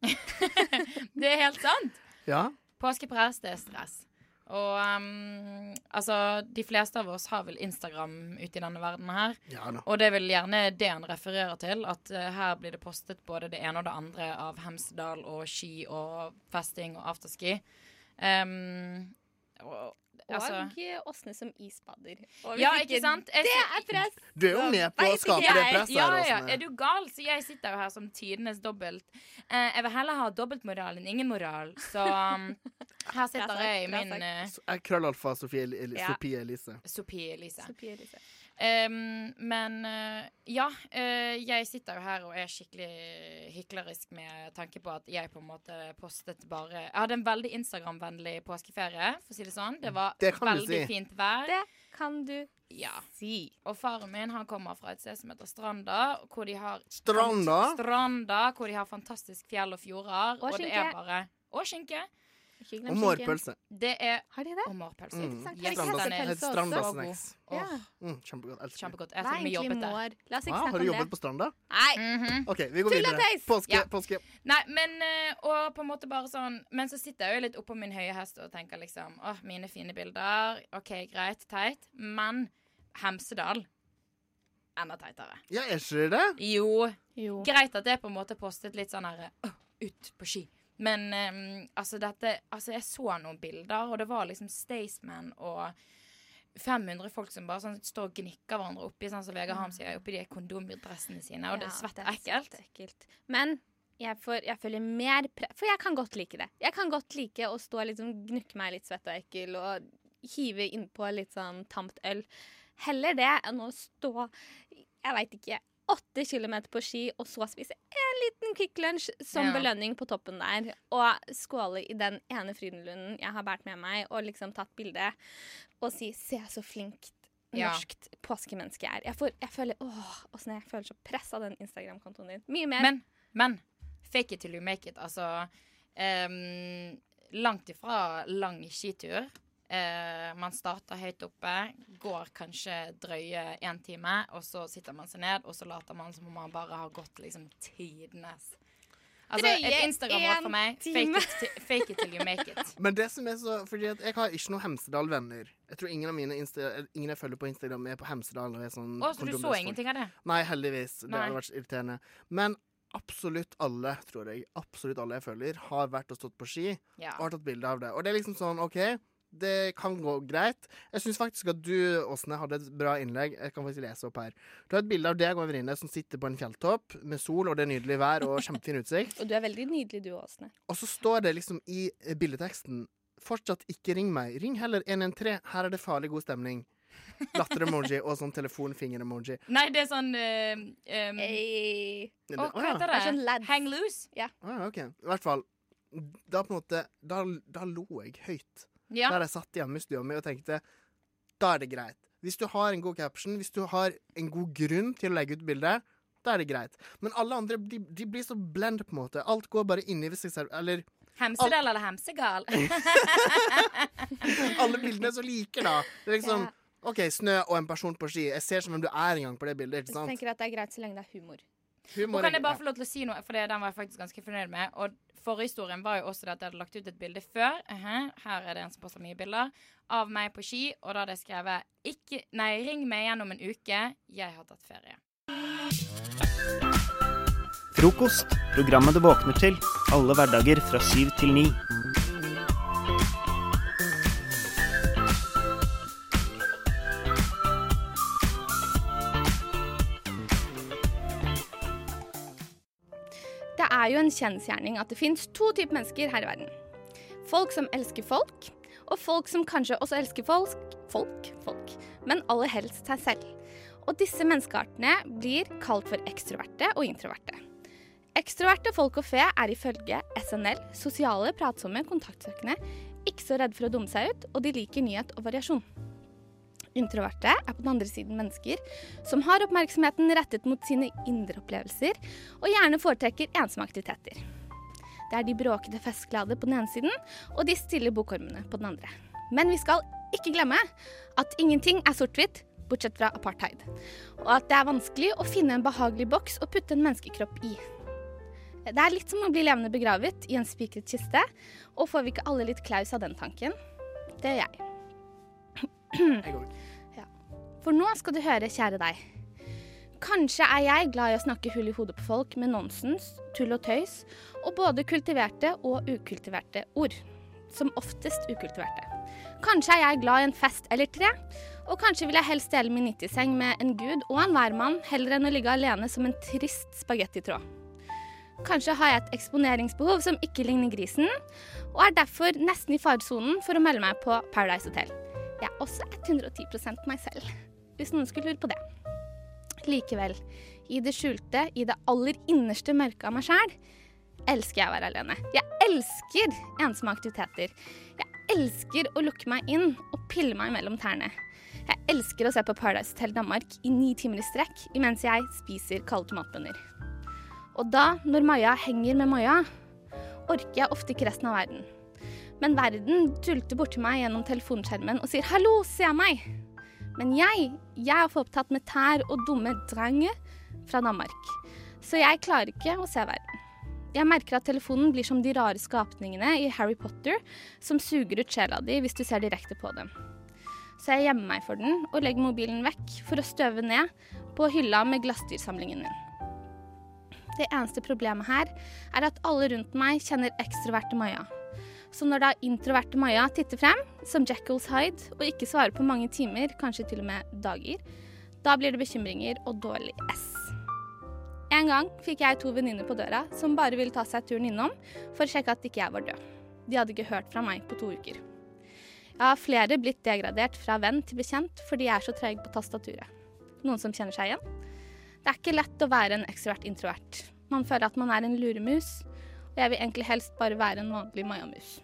Det er helt sant. Ja. Påskepress, det er stress. Og um, altså, de fleste av oss har vel Instagram ute i denne verden her. Ja da. Og det er vel gjerne det han refererer til, at uh, her blir det postet både det ene og det andre av Hemsedal og ski og festing og afterski. Um, og, Og eh, Åsne som isbader. Og hvis ja, ikke sant? Jeg Det er press! Du er jo med på å skape det presset ja, her, ja, er du gal? Så jeg sitter jo her som tidenes dobbelt. Eh, jeg vil heller ha dobbeltmoral enn ingen moral. Så um, her sitter jeg i min uh, er Krøllalfa Sofie Elise Ja. Sofie Elise. Sofie Elise. Um, men uh, ja, uh, jeg sitter jo her og er skikkelig hyklerisk med tanke på at jeg på en måte postet bare Jeg hadde en veldig Instagram-vennlig påskeferie, for å si det sånn. Det var Det veldig si. fint vær. Det kan du Ja. si. Og faren min han kommer fra et sted som heter Stranda, hvor de har Stranda? Stranda, hvor de har fantastisk fjell og fjorder. Og Og, det er bare Og skinke. Og mårpølse. Det er Har de det? Og mårpølse. Mm. Strandasnacks. Ja. Mm, kjempegodt. Elsker. Kjempegodt. Jeg har jobbet der. La oss ikke Ah, snakke har du jobbet det. på Stranda? Nei! Mhm. OK, vi går videre. Påske, Ja. påske. Nei, men eh, Og på en måte bare sånn Men så sitter jeg jo litt oppå min høye hest og tenker liksom Åh, mine fine bilder. OK, greit, teit. Men Hemsedal enda teitere. Ja, er ikke det? Jo. Jo. Greit at det er på en måte postet litt sånn herre «Åh, Ut på ski. Men um, altså, dette Altså, jeg så noen bilder, og det var liksom Staysman og 500 folk som bare sånn står og gnikker hverandre oppi, sånn som Vegard Harm sier, oppi de kondomdressene sine, og Ja, det er ekkelt. svett ekkelt. Men jeg, får, jeg føler mer pre... For jeg kan godt like det. Jeg kan godt like å stå liksom, gnukke meg litt svett og ekkel og hive innpå litt sånn tamt øl. Heller det enn å stå, jeg veit ikke, åtte kilometer på ski og så spise en liten Kvikk Lunsj som Ja. belønning på toppen der. Og skåle i den ene Frydenlunden jeg har båret med meg, og liksom tatt bilde og si 'se så flinkt Ja. norskt påskemenneske jeg er'. Jeg, får, jeg føler åh, åssen jeg føler så press av den Instagram-kontoen din. Mye mer. Men, men fake it till you make it. Altså um, langt ifra lang skitur. Eh, man starter høyt oppe, går kanskje drøye én time, og så sitter man seg ned, og så later man som om man bare har gått liksom tidenes Altså, et Instagram-råd for meg fake it, fake it till you make it. Men det som er så Fordi at jeg har ikke noen Hemsedal-venner. Jeg tror ingen av mine Insta, ingen jeg følger på Instagram, er på Hemsedal. Og er sånn Å, så du så ingenting av det? Nei, heldigvis. Det hadde vært irriterende. Men absolutt alle, tror jeg, absolutt alle jeg følger, har vært og stått på ski Ja. og har tatt bilde av det. Og det er liksom sånn, OK, det kan gå greit. Jeg syns faktisk at du, Åsne, hadde et bra innlegg. Jeg kan faktisk lese opp her. Du har et bilde av deg og en venninne som sitter på en fjelltopp med sol, og det er nydelig vær og kjempefin utsikt. Og du er veldig nydelig, du, Åsne. Og så står det liksom i eh, bildeteksten Fortsatt ikke ring meg. Ring heller 113. Her er det farlig god stemning. Latter-emoji og sånn telefonfinger-emoji. Nei, det er sånn uh, um, Det- Å, hva heter det? Det sånn Hang loose? Ja. Ah, ok. I hvert fall. Da på en måte Da, da lo jeg høyt. Ja. Hadde jeg satt hjemme i stua mi og tenkte Da er det greit. Hvis du har en god caption, hvis du har en god grunn til å legge ut bilde, da er det greit. Men alle andre de, de blir så blend, på en måte. Alt går bare inni seg selv. Eller Hemsedal eller hemsegal? alle bildene er så like, da. Det er liksom OK, snø og en person på ski. Jeg ser som hvem du er en gang på det bildet. ikke Jeg tenker at det er greit så lenge det er humor. Humor Og kan jeg bare få lov til å si noe, for den var jeg faktisk ganske fornøyd med. Og forhistorien var jo også det at jeg hadde lagt ut et bilde før. Mhm, her er det en som poster mye bilder. Av meg på ski. Og da hadde jeg skrevet ikke, Nei, ring meg igjen om en uke. Jeg har tatt ferie. Frokost. Programmet du våkner til. Alle hverdager fra syv til ni. Er jo en kjensgjerning at det fins to typer mennesker her i verden. Folk som elsker folk, og folk som kanskje også elsker folk, folk, folk, men aller helst seg selv. Og disse menneskeartene blir kalt for ekstroverte og introverte. Ekstroverte folk og fe er ifølge SNL sosiale, pratsomme, kontaktsøkende, ikke så redde for å dumme seg ut, og de liker nyhet og variasjon. Introverte er på den andre siden mennesker som har oppmerksomheten rettet mot sine indre opplevelser, og gjerne foretrekker ensomme aktiviteter. Det er de bråkete festglade på den ene siden, og de stille bokormene på den andre. Men vi skal ikke glemme at ingenting er sort-hvitt, bortsett fra apartheid. Og at det er vanskelig å finne en behagelig boks å putte en menneskekropp i. Det er litt som å bli levende begravet i en spikret kiste, og får vi ikke alle litt klaus av den tanken? Det gjør jeg. Ja. For nå skal du høre, kjære deg. Kanskje er jeg glad i å snakke hull i hodet på folk med nonsens, tull og tøys, og både kultiverte og ukultiverte ord. Som oftest ukultiverte. Kanskje er jeg glad i en fest eller tre, og kanskje vil jeg helst dele min 90-seng med en gud og en hvermann heller enn å ligge alene som en trist spagettitråd. Kanskje har jeg et eksponeringsbehov som ikke ligner grisen, og er derfor nesten i faresonen for å melde meg på Paradise Hotel. Jeg er også 110% meg selv, hvis noen skulle lure på det. Likevel, i det skjulte, i det aller innerste mørket av meg sjæl, elsker jeg å være alene. Jeg elsker ensomme aktiviteter. Jeg elsker å lukke meg inn og pille meg mellom tærne. Jeg elsker å se på Paradise Hotel Danmark i ni timer i strekk imens jeg spiser kalde tomatbønner. Og da, når Maja henger med Maja, orker jeg ofte ikke resten av verden. Men verden dulter borti meg gjennom telefonskjermen og sier 'hallo, se meg'. Men jeg, jeg er for opptatt med tær og dumme drange fra Danmark. Så jeg klarer ikke å se verden. Jeg merker at telefonen blir som de rare skapningene i Harry Potter som suger ut sjela di hvis du ser direkte på dem. Så jeg gjemmer meg for den og legger mobilen vekk for å støve ned på hylla med glassdyrsamlingen min. Det eneste problemet her er at alle rundt meg kjenner ekstroverte Maja. Så når da introverte Maja titter frem, som Jackals Hyde, og ikke svarer på mange timer, kanskje til og med dager, da blir det bekymringer og dårlig S. En gang fikk jeg to venninner på døra som bare ville ta seg turen innom for å sjekke at ikke jeg var død. De hadde ikke hørt fra meg på to uker. Jeg har flere blitt degradert fra venn til bekjent fordi jeg er så treg på tastaturet. Noen som kjenner seg igjen? Det er ikke lett å være en ekstrovert introvert. Man føler at man er en luremus, jeg vil egentlig helst bare være en vanlig mayamus.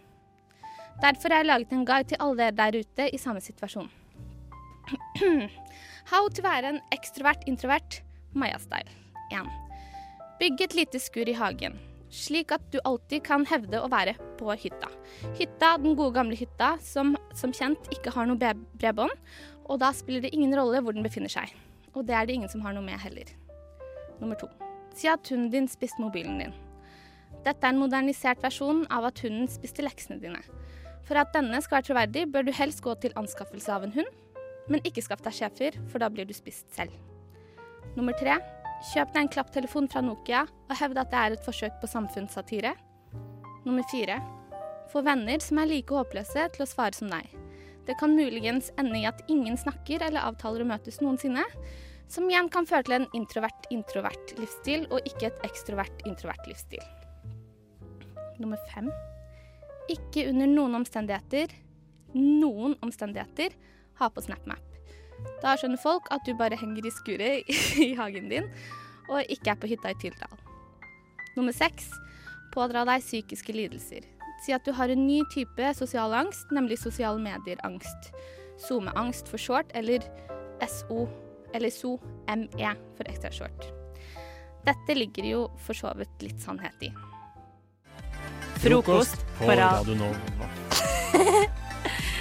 Derfor har jeg laget en guide til alle dere der ute i samme situasjon. How to være en ekstrovert introvert Maja-style. 1. Bygg et lite skur i hagen, slik at du alltid kan hevde å være på hytta. Hytta, den gode gamle hytta, som som kjent ikke har noe bredbånd, og da spiller det ingen rolle hvor den befinner seg. Og det er det ingen som har noe med heller. Nummer to. Si at hunden din spiste mobilen din. Dette er en modernisert versjon av at hunden spiste leksene dine. For at denne skal være troverdig, bør du helst gå til anskaffelse av en hund, men ikke skaff deg schæfer, for da blir du spist selv. Nummer tre. Kjøp deg en klapptelefon fra Nokia og hevd at det er et forsøk på samfunnssatire. Nummer fire. Få venner som er like håpløse til å svare som deg. Det kan muligens ende i at ingen snakker eller avtaler å møtes noensinne, som igjen kan føre til en introvert-introvert livsstil og ikke et ekstrovert-introvert livsstil. Nummer fem. Ikke under noen omstendigheter, noen omstendigheter, ha på SnapMap. Da skjønner folk at du bare henger i skuret i hagen din og ikke er på hytta i Tyldal. Nummer seks. Pådra deg psykiske lidelser. Si at du har en ny type sosial angst, nemlig sosiale medier-angst. SoMe-angst for short, eller SO, eller SO-ME for ekstra short. Dette ligger jo for så vidt litt sannhet i. Frokost på Radio Nova.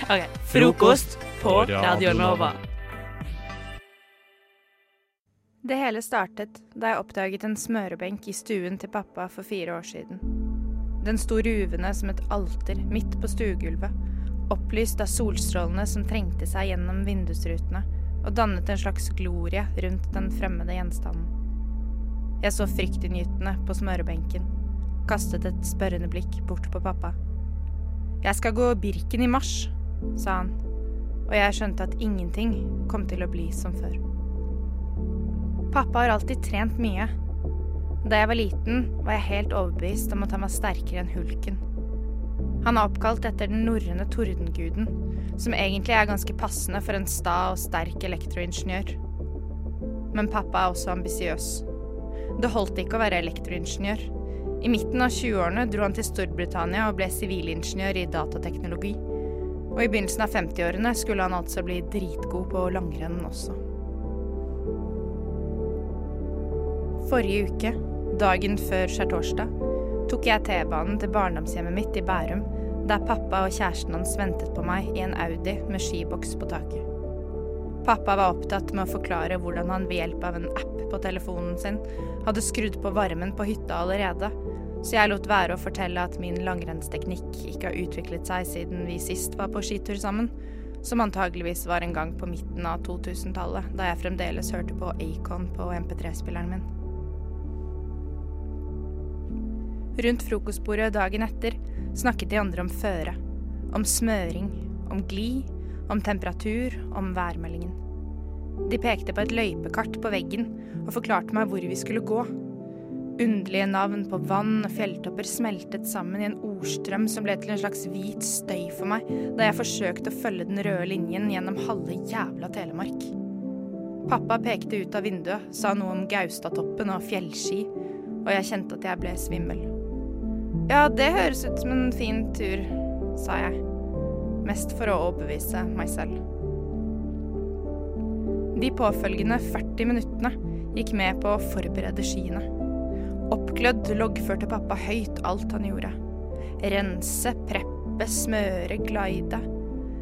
Ok, Frokost på Radio Nova. Det hele startet da jeg oppdaget en smørebenk i stuen til pappa for fire år siden. Den sto ruvende som et alter midt på stuegulvet, opplyst av solstrålene som trengte seg gjennom vindusrutene og dannet en slags glorie rundt den fremmede gjenstanden. Jeg så fryktinngytende på smørebenken, kastet et spørrende blikk bort på pappa. Jeg skal gå Birken i mars, sa han, og jeg skjønte at ingenting kom til å bli som før. Pappa har alltid trent mye. Da jeg var liten, var jeg helt overbevist om at han var sterkere enn hulken. Han er oppkalt etter den norrøne tordenguden, som egentlig er ganske passende for en sta og sterk elektroingeniør. Men pappa er også ambisiøs. Det holdt ikke å være elektroingeniør. I midten av 20-årene dro han til Storbritannia og ble sivilingeniør i datateknologi. Og i begynnelsen av 50-årene skulle han altså bli dritgod på langrenn også. Forrige uke, dagen før skjærtorsdag, tok jeg T-banen til barndomshjemmet mitt i Bærum, der pappa og kjæresten hans ventet på meg i en Audi med skiboks på taket. Pappa var opptatt med å forklare hvordan han ved hjelp av en app på telefonen sin hadde skrudd på varmen på hytta allerede, så jeg lot være å fortelle at min langrennsteknikk ikke har utviklet seg siden vi sist var på skitur sammen, som antageligvis var en gang på midten av 2000-tallet, da jeg fremdeles hørte på Acon på MP3-spilleren min. Rundt frokostbordet dagen etter snakket de andre om føre. Om smøring, om glid, om temperatur, om værmeldingen. De pekte på et løypekart på veggen og forklarte meg hvor vi skulle gå. Underlige navn på vann og fjelltopper smeltet sammen i en ordstrøm som ble til en slags hvit støy for meg da jeg forsøkte å følge den røde linjen gjennom halve jævla Telemark. Pappa pekte ut av vinduet, sa noe om Gaustatoppen og fjellski, og jeg kjente at jeg ble svimmel. Ja, det høres ut som en fin tur, sa jeg. Mest for å overbevise meg selv. De påfølgende 40 minuttene gikk med på å forberede skiene. Oppglødd loggførte pappa høyt alt han gjorde. Rense, preppe, smøre, glide.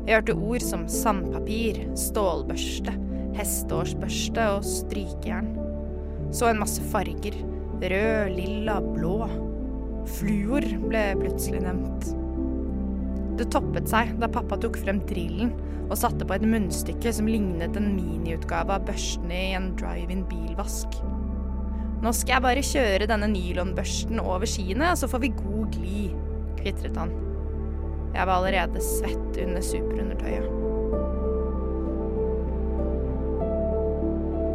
Jeg hørte ord som sandpapir, stålbørste, hesteårsbørste og strykejern. Så en masse farger. Rød, lilla, blå. Fluor ble plutselig nevnt. Det toppet seg da pappa tok frem drillen og satte på et munnstykke som lignet en miniutgave av børstene i en drive-in bilvask. Nå skal jeg bare kjøre denne nylonbørsten over skiene, så får vi god glid, kvitret han. Jeg var allerede svett under superundertøyet.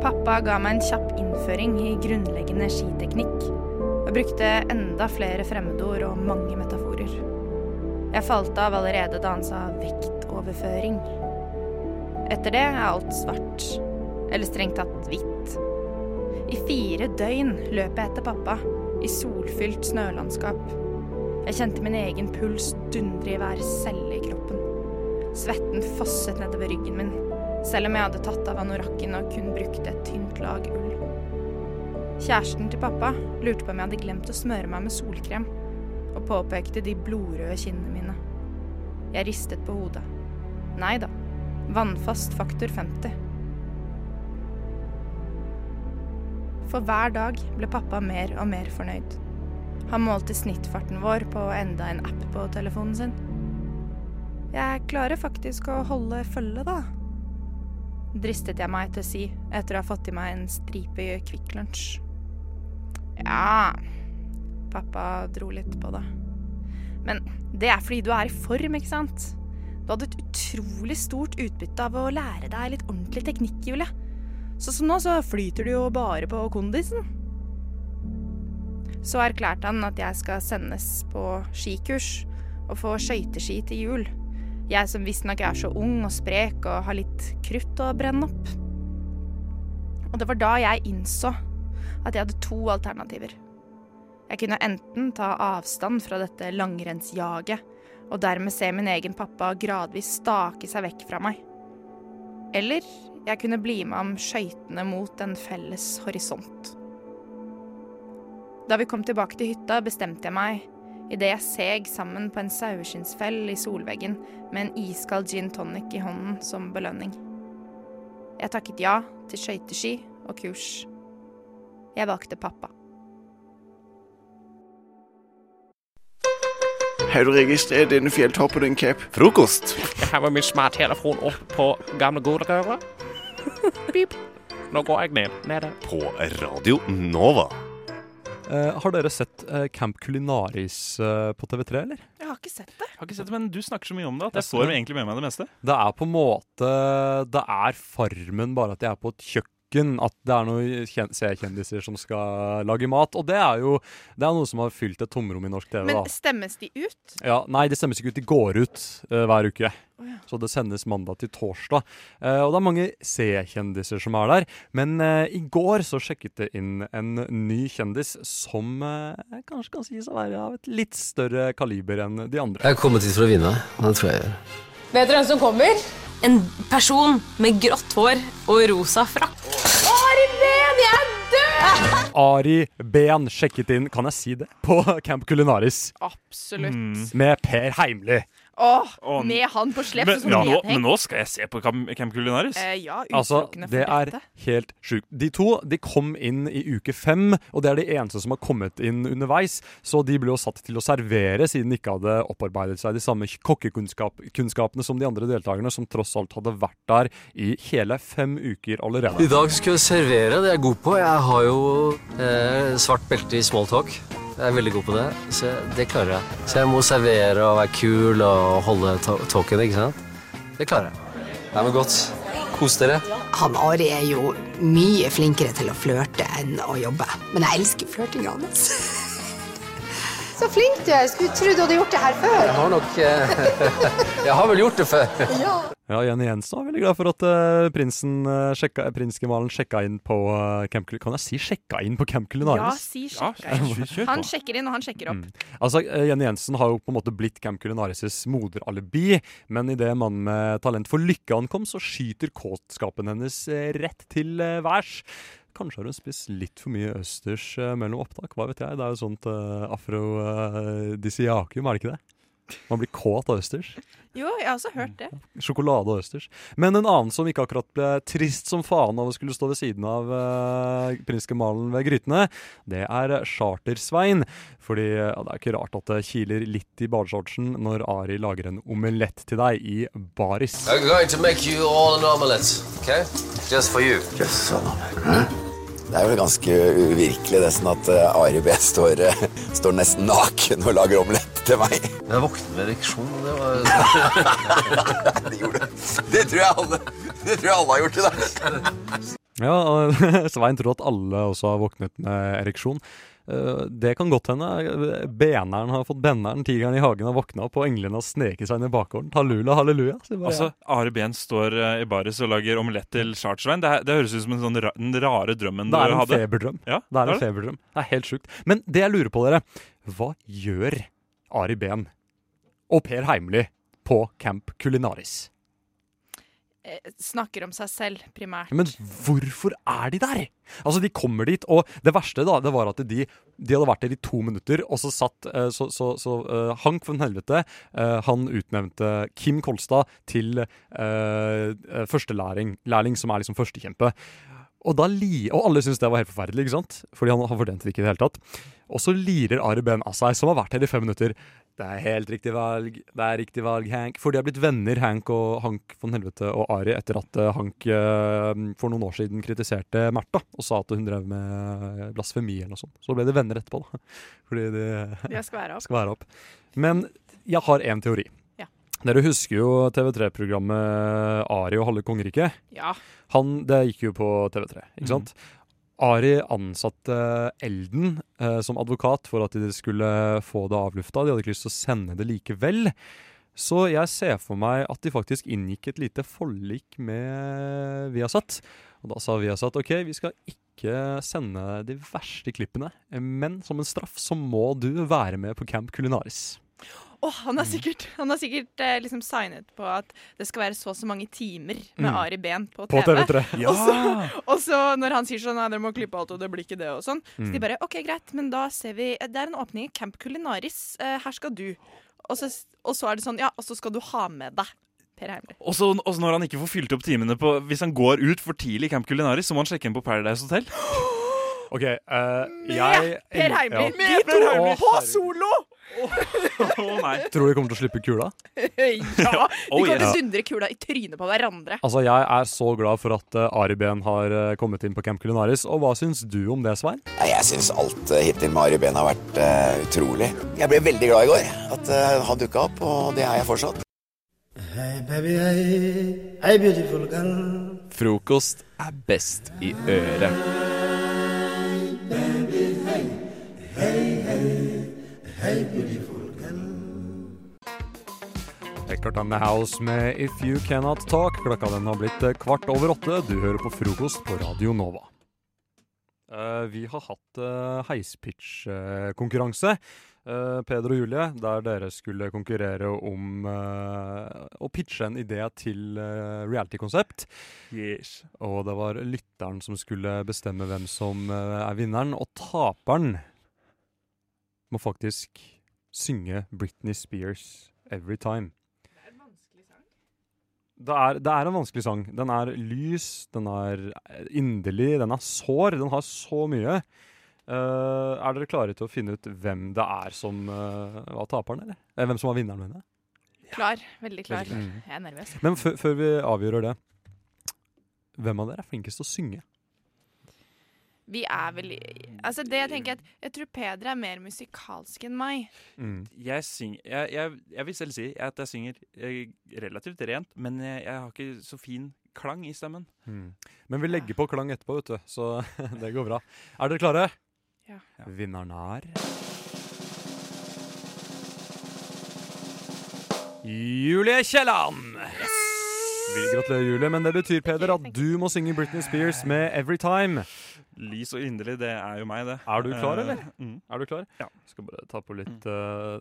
Pappa ga meg en kjapp innføring i grunnleggende skiteknikk og brukte enda flere fremmedord og mange metaforer. Jeg falt av allerede da han sa vektoverføring. Etter det er alt svart. Eller strengt tatt hvitt. I fire døgn løp jeg etter pappa, i solfylt snølandskap. Jeg kjente min egen puls dundre i hver celle i kroppen. Svetten fosset nedover ryggen min, selv om jeg hadde tatt av anorakken og kun brukte et tynt lag ull. Kjæresten til pappa lurte på om jeg hadde glemt å smøre meg med solkrem, og påpekte de blodrøde kinnene mine. Jeg ristet på hodet. Nei da, vannfast faktor 50. For hver dag ble pappa mer og mer fornøyd. Han målte snittfarten vår på enda en app på telefonen sin. Jeg klarer faktisk å holde følge, da. Dristet jeg meg til å si etter å ha fått i meg en stripe Kvikk Lunsj. Ja Pappa dro litt på det. Men det er fordi du er i form, ikke sant? Du hadde et utrolig stort utbytte av å lære deg litt ordentlig teknikk, Julie. Så som nå så flyter du jo bare på kondisen. Så erklærte han at jeg skal sendes på skikurs og få skøyteski til jul. Jeg som visstnok er så ung og sprek og har litt krutt å brenne opp. Og det var da jeg innså at jeg hadde to alternativer. Jeg kunne enten ta avstand fra dette langrennsjaget og dermed se min egen pappa gradvis stake seg vekk fra meg. Eller jeg kunne bli med ham skøytende mot en felles horisont. Da vi kom tilbake til hytta, bestemte jeg meg idet jeg seg sammen på en saueskinnsfell i solveggen med en iskald gin tonic i hånden som belønning. Jeg takket ja til skøyteski og kurs. Jeg valgte pappa. Har du registrert denne fjelltoppen din, Cap? Frokost. Jeg har min smarttelefon opp på gamle godrøret. Pip. Nå går jeg ned. Nede. På Radio Nova. Eh, har dere sett eh, Camp Culinaris eh, på TV3, eller? Jeg har ikke sett det. Jeg har ikke sett det, men du snakker så mye om det at jeg får egentlig med meg det meste. Det er på en måte Det er Farmen, bare at de er på et kjøkken. At det er noen kjen- C-kjendiser som skal lage mat. Og det er jo det er noe som har fylt et tomrom i norsk TV. Men da. stemmes de ut? Ja, nei, de stemmes ikke ut. De går ut uh, hver uke. Oh, ja. Så det sendes mandag til torsdag. Uh, og det er mange C-kjendiser som er der. Men uh, i går så sjekket det inn en ny kjendis som kanskje kan sies å være av et litt større kaliber enn de andre. Jeg har kommet hit for å vinne. Det tror jeg jeg gjør. Vet dere hvem som kommer? En person med grått hår og rosa frakk. Ari Ben, jeg er død! Ari Behn sjekket inn, kan jeg si det, på Camp Culinaris. Absolutt. Med Per Heimly. Åh, Å, med han på slep Men, ja, nå, men nå skal jeg se på Camp, Camp Culinaris. Eh, ja, Altså, det er dette. helt sjukt. De to de kom inn i uke fem, og det er de eneste som har kommet inn underveis. Så de ble jo satt til å servere, siden de ikke hadde opparbeidet seg de samme kokkekunnskapene som de andre deltakerne, som tross alt hadde vært der i hele fem uker allerede. I dag skal jeg servere, det er jeg god på. Jeg har jo eh, svart belte i smalltalk. Jeg er veldig god på det, så det klarer jeg. Så jeg må servere og være kul og holde talken, ikke sant? Det klarer jeg. Nei, men godt. Kos dere. Han Ari er jo mye flinkere til å flørte enn å jobbe. Men jeg elsker flørtinga hans. Så flink du er. Skulle tro du hadde gjort det her før. Jeg har nok eh, Jeg har vel gjort det før. Ja, Jenny Jensen var veldig glad for at eh, prinsen uh, sjekka, prinsgemalen sjekka inn på Camp Culinaris. Kan jeg si sjekka inn på Camp Ja, si sjekka inn. Han sjekker inn, og han sjekker opp. Altså, eh, Jenny Jensen har jo på en måte blitt Camp Culinaris' moderalibi, men idet mannen med talent for lykke ankom, så skyter kåtskapen hennes eh, rett til eh, værs. Kanskje har hun spist litt for mye østers eh, mellom opptak, hva vet jeg. Det er jo sånt uh, afrodisiakum, er det ikke det? Man blir kåt av østers. Jo, jeg har også hørt det. Sjokolade og østers. Men en annen som ikke akkurat ble trist som faen av å skulle stå ved siden av uh, prinsgemalen ved grytene, det er Charter-Svein. Fordi ja, det er ikke rart at det kiler litt i badeshortsen når Ari lager en omelett til deg i baris. I'm going to make you all an omelette, okay? Just for you. Jøss, sånn. Det er jo ganske uvirkelig nesten at eh, Ari B står, eh, står nesten naken og lager omelett til meg. Jeg våknet med ereksjon, det var det gjorde det. Det tror jeg alle, det tror jeg alle har gjort i dag. Ja, og Svein tror at alle også har våknet med ereksjon. Eh, Det kan godt hende. Beneren har fått benneren, tigeren i hagen har våkna opp, og englene har sneket seg inn i bakgården. Halleluja, halleluja. Altså. Are Behn står eh, i baris og lager omelett til Chartsvein. Det, det høres ut som en sånn ra den rare drømmen Det er en feberdrøm. Ja, det er en feberdrøm. Det er helt sjukt. Men det jeg lurer på, dere, hva gjør Ari Behn og Per Heimly på Camp Culinaris? Eh, Snakker om seg selv, primært. Men hvorfor er de der? Altså, De kommer dit, og det verste da, det var at de, de hadde vært der i to minutter, og så satt eh, Så, så, så eh, Hank von Helvete han utnevnte Kim Kolstad til uh, førstelærling, lærling som er liksom førstekjempe. Og, da li og alle syntes det var helt forferdelig, ikke sant? Fordi han, han fortjente det ikke i det hele tatt. Og så lirer Ari Behn av som har vært her i fem minutter. Det er helt riktig valg, det er riktig valg, Hank. For de har blitt venner, Hank og Hank von Helvete og Ari, etter at eh, Hank eh, for noen år siden kritiserte Märtha og sa at hun drev med blasfemi eller noe sånt. Så ble de venner etterpå, da. Fordi de, De være opp. opp. Men jeg har én teori. Ja. Dere husker jo TV3-programmet Ari og halve kongeriket? Ja. Han, det gikk jo på TV3, ikke sant? Ari ansatte Elden eh, som advokat for at de skulle få det avlufta. De hadde ikke lyst til å sende det likevel. Så jeg ser for meg at de faktisk inngikk et lite forlik med Viasat. Og da sa Viasat ok, vi skal ikke sende de verste klippene, men som en straff så må du være med på Camp Culinaris. Åh, han har sikkert, han har sikkert eh, liksom signet på at det skal være så og så mange timer med Mm. Ari Behn på TV. På TV. TV3. Ja. Og, så, og så når han sier sånn Nei, dere må klippe alt, og det blir ikke det, og sånn. Så Mm. de bare OK, greit, men da ser vi Det er en åpning i Camp Culinaris. Eh, her skal du. Og så, og så er det sånn Ja, og så skal du ha med deg Per Heimly. Og så og så når han ikke får fylt opp timene på Hvis han går ut for tidlig i Camp Culinaris, så må han sjekke inn på Paradise Hotel. OK, eh, jeg Per Heimly! Ja. De to Å, på herregud. Solo! oh, nei. Tror du de kommer til å slippe kula? ja! De Oh, kommer til yes. å dundre kula i trynet på hverandre. Altså, Jeg er så glad for at uh, Ari Behn har uh, kommet inn på Camp Culinaris. Og hva syns du om det, Svein? Jeg syns alt uh, hittil med Ari Behn har vært uh, utrolig. Jeg ble veldig glad i går at uh, han dukka opp, og det er jeg fortsatt. Hey baby, hey, hey beautiful girl. Frokost er best i øret. Hey beautiful girl. Eckhart and the House med If You Cannot Talk. Klokka den har blitt eh, kvart over åtte. Du hører på frokost på Radio Nova. Uh, vi har hatt uh, heispitch-konkurranse. Uh, Peder og Julie, der dere skulle konkurrere om eh, å pitche en idé til eh, reality-konsept. Yes. Og det var lytteren som skulle bestemme hvem som eh, er vinneren. Og taperen må faktisk synge Britney Spears 'Every Time'. Det er, det er en vanskelig sang. Den er lys, den er inderlig, den er sår. Den har så mye. Uh, er dere klare til å finne ut hvem det er som uh, var taperen, eller? Eh, hvem som var vinneren, mener jeg? Klar. Veldig klar. Veldig klar. Jeg er nervøs. Men før- før vi avgjør det, hvem av dere er flinkest til å synge? Vi er vel Altså, det jeg tenker at Jeg tror Peder er mer musikalsk enn meg. Jeg, synger, jeg, jeg, jeg vil selv si at jeg synger eh, relativt rent, men jeg, jeg har ikke så fin klang i stemmen. Mm. Men vi legger på klang etterpå, vet du, så det går bra. Er dere klare? Ja. Vinneren er Julie Kielland! Vil gratulere, Julie, men det betyr, Peder, at du må synge Britney Spears med 'Every Time'. Lys og inderlig, det er jo meg, det. Er du klar, Eh, eller? mm. Er du klar? Ja. Skal bare ta på litt eh,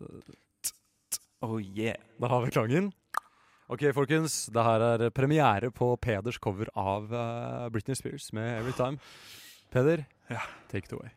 Oh yeah. Da har vi klangen. Ok, folkens. Det her er premiere på Peders cover av uh, Britney Spears med 'Every Time'. Peder, take it away.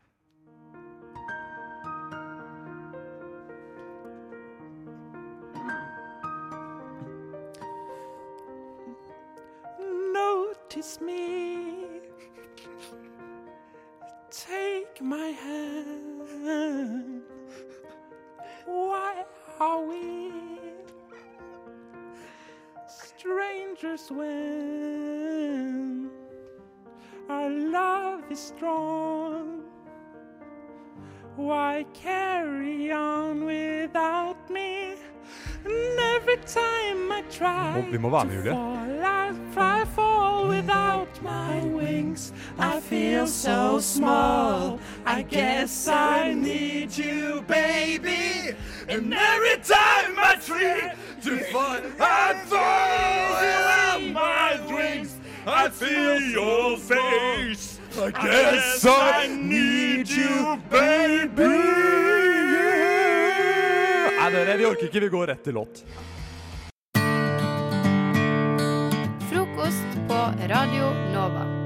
Vi må være med, Julie. I fall without my wings. I feel so small. I guess I need you, baby. And every time I try to fall, I fall without my wings. I feel your face. I guess I need you, baby. Nei, dere, vi orker ikke. Vi går rett til låt. Radio Nova.